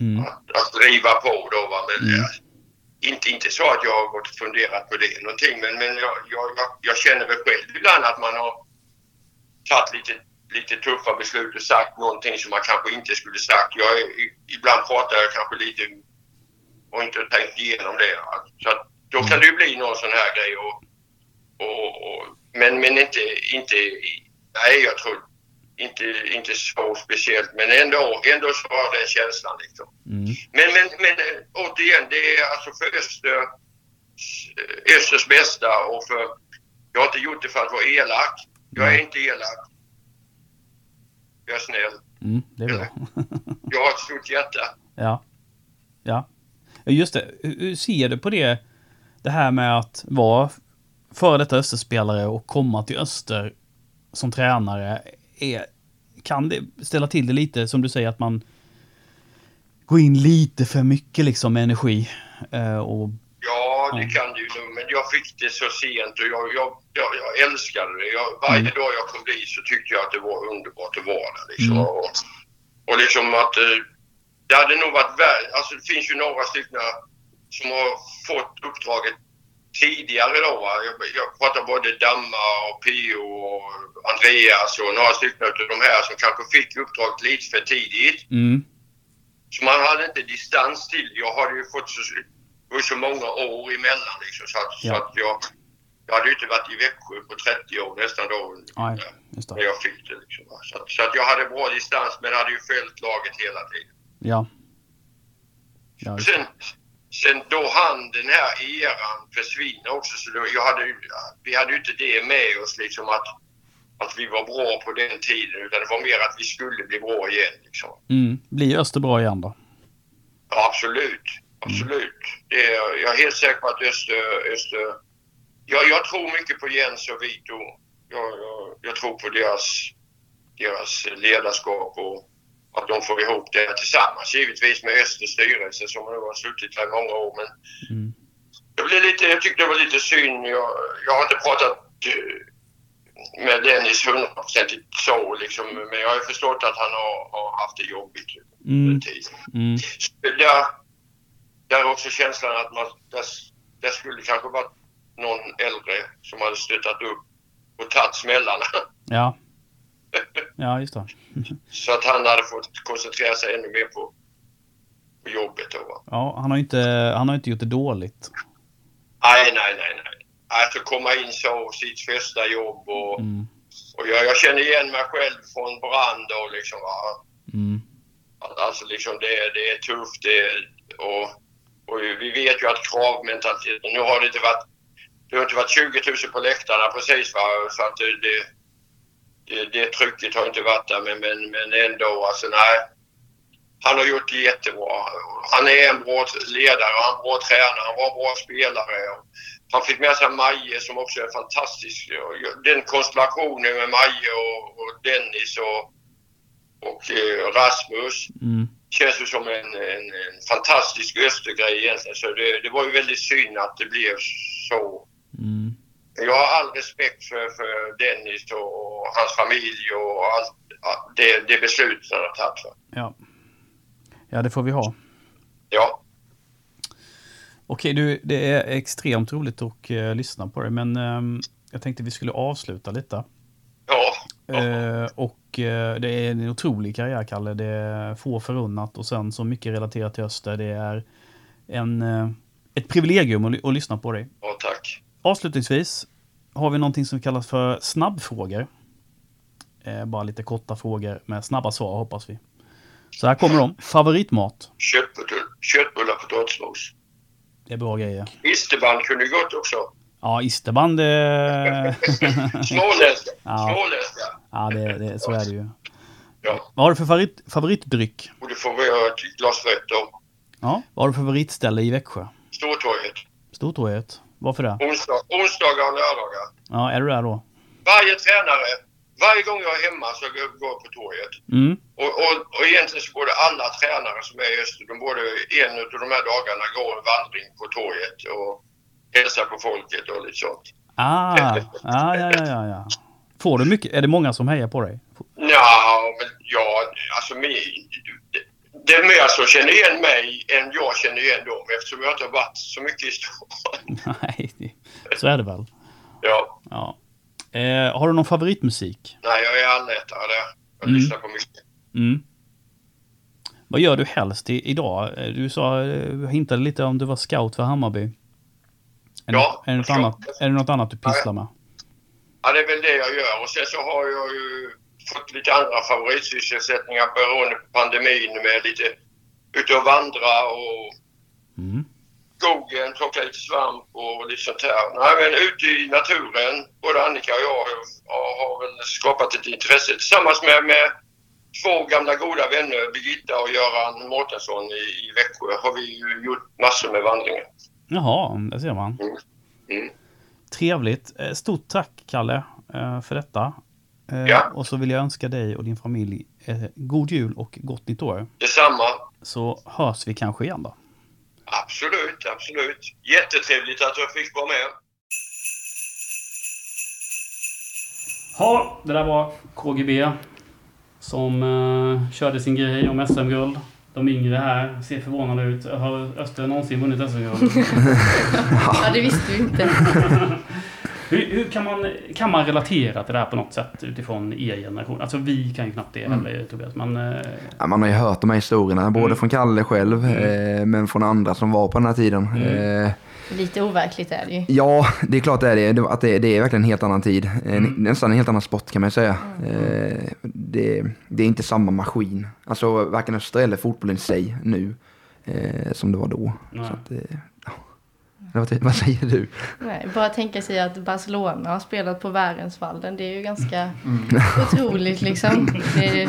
Mm. att, att driva på då. Va? Men Mm inte, inte så att jag har gått och funderat på det någonting, men, men jag, jag, jag, känner väl själv ibland att man har tagit lite, lite tuffa beslut och sagt någonting som man kanske inte skulle sagt. Jag, ibland pratar jag kanske lite och inte tänkt igenom det. Så att, då kan det ju bli någon sån här grej. Och, och, och, men men inte, inte, nej, jag tror inte, inte så speciellt, men ändå, ändå så har den känslan. Liksom. Mm. Men, men, men återigen, det är alltså för Öster, Östers bästa och för... Jag har inte gjort det för att vara elak. Jag är Nej. inte elak. Jag är snäll. Mm, det är bra. Jag har ett stort hjärta. ja. Ja. Just det. Hur hur ser du på det? Det här med att vara före detta Österspelare och komma till Öster som tränare. Är, kan det ställa till det lite, som du säger, att man går in lite för mycket liksom med energi? Eh, och, Ja, det Ja. kan det ju men jag fick det så sent och jag, jag, jag, jag älskade det. Jag, varje Mm. dag jag kom dit så tyckte jag att det var underbart att vara där. Liksom. Mm. Och, och liksom att eh, det hade nog varit värre. Alltså det finns ju några stycken som har fått uppdraget tidigare då. Jag, jag pratar både Damma och Pio och Andreas och några stycken av de här som kanske fick uppdraget lite för tidigt. mm, Så man hade inte distans till. Jag hade ju fått så, så många år emellan liksom. Så att, så Ja. att jag, jag hade ju inte varit i Växjö på 30 år nästan då. just När jag fick det liksom. Så att, så att jag hade bra distans men hade ju följt laget hela tiden. Ja. Ja. Sen, sen då han den här eran försvinner också så då, jag hade, vi hade ju inte det med oss liksom att, att vi var bra på den tiden utan det var mer att vi skulle bli bra igen liksom. Mm. Blir Öster bra igen då? Ja, absolut. Absolut. Det är, jag är helt säker på att Öster... Öster jag, jag tror mycket på Jens och Vito. Jag, jag, jag tror på deras, deras ledarskap och att de får ihop det tillsammans. Givetvis med Östers styrelse som nu har suttit här i många år. Men Mm. det blev lite, jag tyckte det var lite synd. Jag, jag har inte pratat eh, med Dennis hundraprocentigt så liksom. Men jag har förstått att han har, har haft det jobbigt Mm. tiden Mm. där, där är också känslan att man, där, där skulle kanske varit någon äldre som hade stöttat upp och tagit smällarna. Ja. Ja, just det. Så att han hade fått koncentrera sig ännu mer på, på jobbet då. va. Ja, han har ju inte, han har inte gjort det dåligt. Nej, nej, nej, nej. Alltså komma in så, sitt första jobb och, Mm. och jag, jag känner igen mig själv från brand och liksom va. Mm. Alltså liksom det, är- det är tufft det, och, och vi vet ju att kravmentaliteten, nu har det inte varit, det har inte varit 20 000 på läktarna precis va, så att det, det, det, det trycket har inte varit där men, men, men ändå alltså nej. Han har gjort det jättebra. Han är en bra ledare, han är en bra tränare, han var en bra spelare. Han fick med sig Maje som också är fantastisk. Den konstellationen med Maje och, och Dennis och, och eh, Rasmus Mm. känns ju som en, en, en fantastisk Östergrej egentligen. Så det, det var ju väldigt synd att det blev så. Mm. Jag har all respekt för, för Dennis och, och hans familj och allt det, det beslutet han har tagit. Ja. Ja, det får vi ha. Ja, Okej, du, det är extremt roligt att uh, lyssna på dig, men ehm, jag tänkte vi skulle avsluta lite. ja, Eh, och eh, det är en otrolig karriär, Kalle. Det är få förunnat och sen så mycket relaterat till Öster. Det är en, ett privilegium att, att lyssna på dig. ja tack. Avslutningsvis har vi någonting som kallas för snabbfrågor. Eh, bara lite korta frågor med snabba svar hoppas vi. Så här kommer de. Favoritmat? Köttbullar, köttbullar potatismos. Det är bra grejer. Isterband kunde gott också. Ja, isterband. Eh... Småländska. Ja. Ja, det, det, så är det ju. Ja, Vad har du för favorit, favoritdryck? och det får vi ett glas rött då. Ja. Vad har du för favoritställe i Växjö? Stortorget. Stortorget. Varför det? Onsdag, onsdagar och lördagar. Ja, är du där då? Varje tränare, varje gång jag är hemma så går jag på torget. Mm. Och, och, och egentligen så borde alla tränare som är i Öster, de borde en av de här dagarna gå en vandring på torget och hälsa på folket och lite sånt. Ah, ah ja, ja, ja, ja. Får du mycket? Är det många som hejar på dig? Ja, men ja, alltså mi- det är mer som känner igen mig än jag känner igen dem eftersom jag inte har varit så mycket i stan. Nej, så är det väl. Ja, Ja. Eh, har du någon favoritmusik? nej jag är allätare där. Jag Mm. lyssnar på mycket. Mm. Vad gör du helst i, idag? Eh, Du sa, eh, hintade lite om du var scout för Hammarby. Är, Ja, det, är, det annat, är det något annat du pysslar med? Ja, det är väl det jag gör. Och sen så har jag ju fått lite andra favoritsysselsättningar beroende på pandemin med lite ute och vandra och Mm. skogen, plocka lite svamp och lite sånt här. Nej, men ute i naturen, både Annika och jag har, har väl skapat ett intresse tillsammans med, med två gamla goda vänner, Birgitta och Göran Mårtensson i, i Växjö, har vi ju gjort massor med vandringar. Jaha, det ser man. Mm. Trevligt. Eh, Stort tack, Kalle, eh, för detta. Eh, Ja. Och så vill jag önska dig och din familj eh, god jul och gott nytt år. Detsamma. Så hörs vi kanske igen då. Absolut, absolut. Jättetrevligt att jag fick vara med. Ja, det där var KGB som eh, körde sin grej om SM-guld. De yngre här ser förvånade ut. Har Öster någonsin vunnit SM-guld? Ja, det visste vi inte. hur hur kan, man, kan man relatera till det här på något sätt utifrån er generation? Alltså vi kan ju knappt det heller Tobias, men... eh, Ja, man har ju hört de här historierna, både Mm. från Kalle själv, Mm. eh, men från andra som var på den här tiden. Mm. Eh, Lite overkligt är det ju. ja, det är klart det är det. Att det, det är verkligen en helt annan tid. Eh, Mm. Nästan en helt annan sport kan man säga. Eh, det, det är inte samma maskin. Alltså varken Östra eller fotbollen i sig nu, eh, som det var då. Nej. Så att, eh. Vad, vad säger du? Nej, bara tänka sig att Barcelona har spelat på Värensvallen. Det är ju ganska otroligt liksom. Det,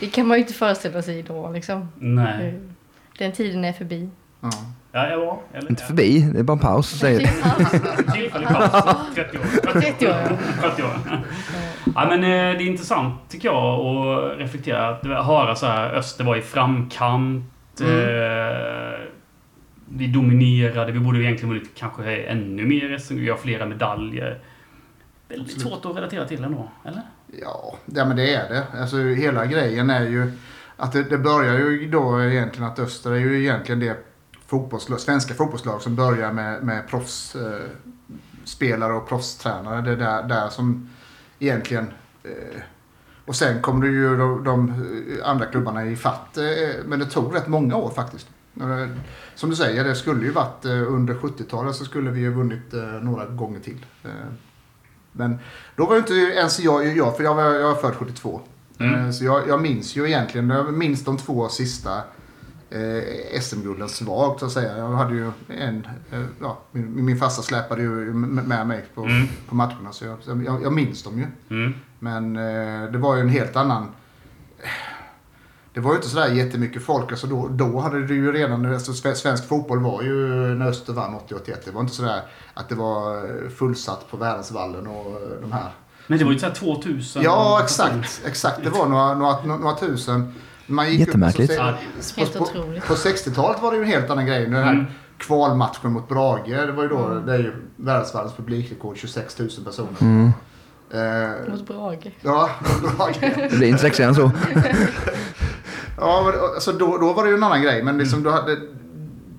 det kan man ju inte föreställa sig då liksom. nej. Den tiden är förbi. Ja. Ja, jag var. Eller, Inte förbi, det är bara en paus. Säger du. Tillfällig paus. 30 år. 30 år, ja. 40 år. Ja, men eh, det är intressant tycker jag att reflektera. Att höra så här, Öster var i framkant. Eh, vi dominerade. Vi borde egentligen vunnit kanske ännu mer SM. Vi har flera medaljer. Väldigt svårt att relatera till ändå, eller? Ja, ja, men det är det. Alltså hela grejen är ju att det, det börjar ju då egentligen att Öster är ju egentligen det fotbollslag, svenska fotbollslag som börjar med, med proffsspelare eh, och proffstränare. Det är där, där som egentligen eh, och sen kommer det ju de, de andra klubbarna i fatt. Eh, men det tog rätt många år faktiskt. Som du säger, det skulle ju varit eh, under 70-talet så skulle vi ju vunnit eh, några gånger till. Eh, Men då var ju inte ens jag, jag för jag var, jag var född 72. Mm. Så jag, jag minns ju egentligen, jag minns de två sista eh, SM-gulden svagt så att säga. Jag hade ju en, eh, ja, min, min farsa släpade ju med mig på, Mm. på matcherna så jag, jag, jag minns dem ju. Mm. Men eh, det var ju en helt annan... Det var ju inte sådär jättemycket folk. Alltså då, då hade det ju redan... Alltså sve- svensk fotboll var ju när Öster vann 80-81. Det var inte sådär att det var fullsatt på Värensvallen och de här. Men det var ju så här 2000. Ja, exakt. Exakt. Det var några, några, några tusen. Man gick Jättemärkligt. Upp, så, på, på, på 60-talet var det ju en helt annan grej. Den här Mm. kvalmatchen mot Brage. Det var ju då, Mm. det är ju Värensvallens publikrekord, 26 000 personer. Mm. Eh, Mot Brage. ja, Brage. Det blir inte sexigare än så. Ja, alltså, då, då var det ju en annan grej. Men liksom, då hade,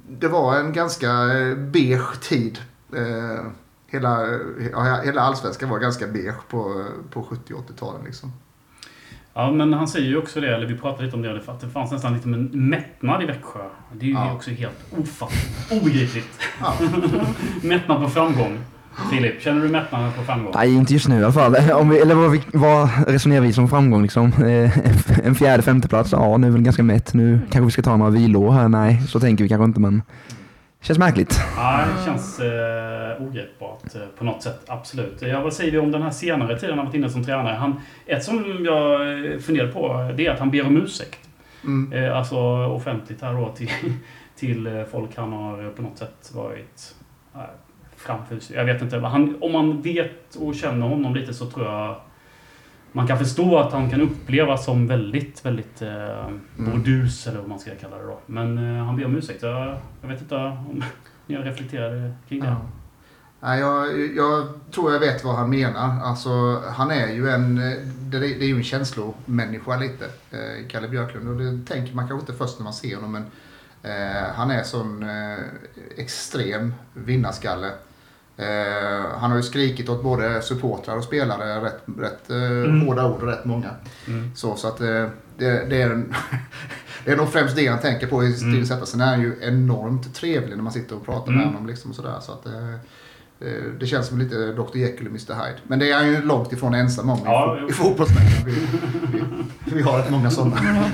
det var en ganska eh, beige tid. Eh, hela, ja, hela allsvenskan var ganska beige på, på 70 och 80-talen. Liksom. Ja, men han säger ju också det, eller vi pratade lite om det, att det fanns nästan lite en mättnad i Växjö. Det är ju Ja. också helt ofattbart. Obegripligt. Ja. mättnad på framgång. Filip, känner du mättnad på framgång? Nej, inte just nu i alla fall. Om vi, eller vad, vi, vad resonerar vi som framgång liksom? Eh, En fjärde, femte plats ja nu är väl ganska mätt. Nu kanske vi ska ta några vilår här. Nej, så tänker vi kanske inte men känns märkligt. Ja, det känns eh, ogreppbart eh, på något sätt. Absolut. Ja, vad säger vi om den här senare tiden han varit inne som tränare? Han, ett som jag eh, funderar på det är att han ber om ursäkt. Mm. Eh, alltså offentligt här då till, till folk han har på något sätt varit eh, framför. Jag vet inte. Han, om man vet och känner honom lite så tror jag man kan förstå att han kan upplevas som väldigt, väldigt eh, burdus eller vad man ska kalla det då. Men eh, han ber om ursäkt. Jag, jag vet inte om ni har reflekterat kring det. Ja. Nej, jag, jag tror jag vet vad han menar. Alltså, han är ju en, det, det är ju en känslomänniska lite, eh, Kalle Björklund. Och det tänker man kanske inte först när man ser honom. Men eh, han är sån eh, extrem vinnarskalle. Eh, han har ju skrikit åt både supportrar och spelare rätt, rätt eh, Mm. hårda ord och rätt många. Mm. Så, så att eh, det, det, är en, det är nog främst det han tänker på i Mm. mm. Sen är han ju enormt trevlig när man sitter och pratar med Mm. honom. Liksom och sådär, så att, eh, Eh, Det känns som lite Dr Jekyll och Mr Hyde. Men det är han ju långt ifrån ensam om i, Ja, fo- jo. i fotbollsvärlden. Vi, vi, vi har rätt många sådana.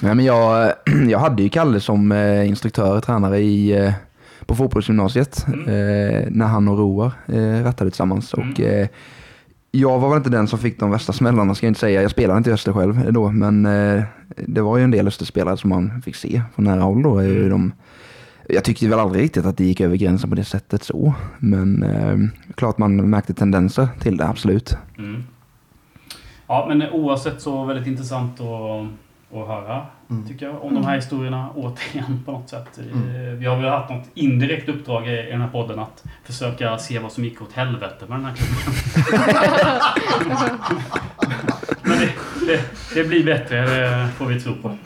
Nej, men jag, jag hade ju Kalle som eh, instruktör, tränare i, eh, på fotbollsgymnasiet eh, när han och Roar eh, rattade tillsammans. Och, eh, jag var väl inte den som fick de värsta smällarna ska jag inte säga. Jag spelade inte i Öster själv då, men eh, det var ju en del Österspelare som man fick se på nära håll då. Eh, De, jag tyckte väl aldrig riktigt att det gick över gränsen på det sättet så. Men eh, klart man märkte tendenser till det, absolut. Mm. Ja, men oavsett så väldigt intressant att, att höra, tycker jag, om de här historierna återigen på något sätt. Eh, Vi har väl haft något indirekt uppdrag i i den här podden att försöka se vad som gick åt helvete med den här klubben. men det, det, det blir bättre, det får vi tro på.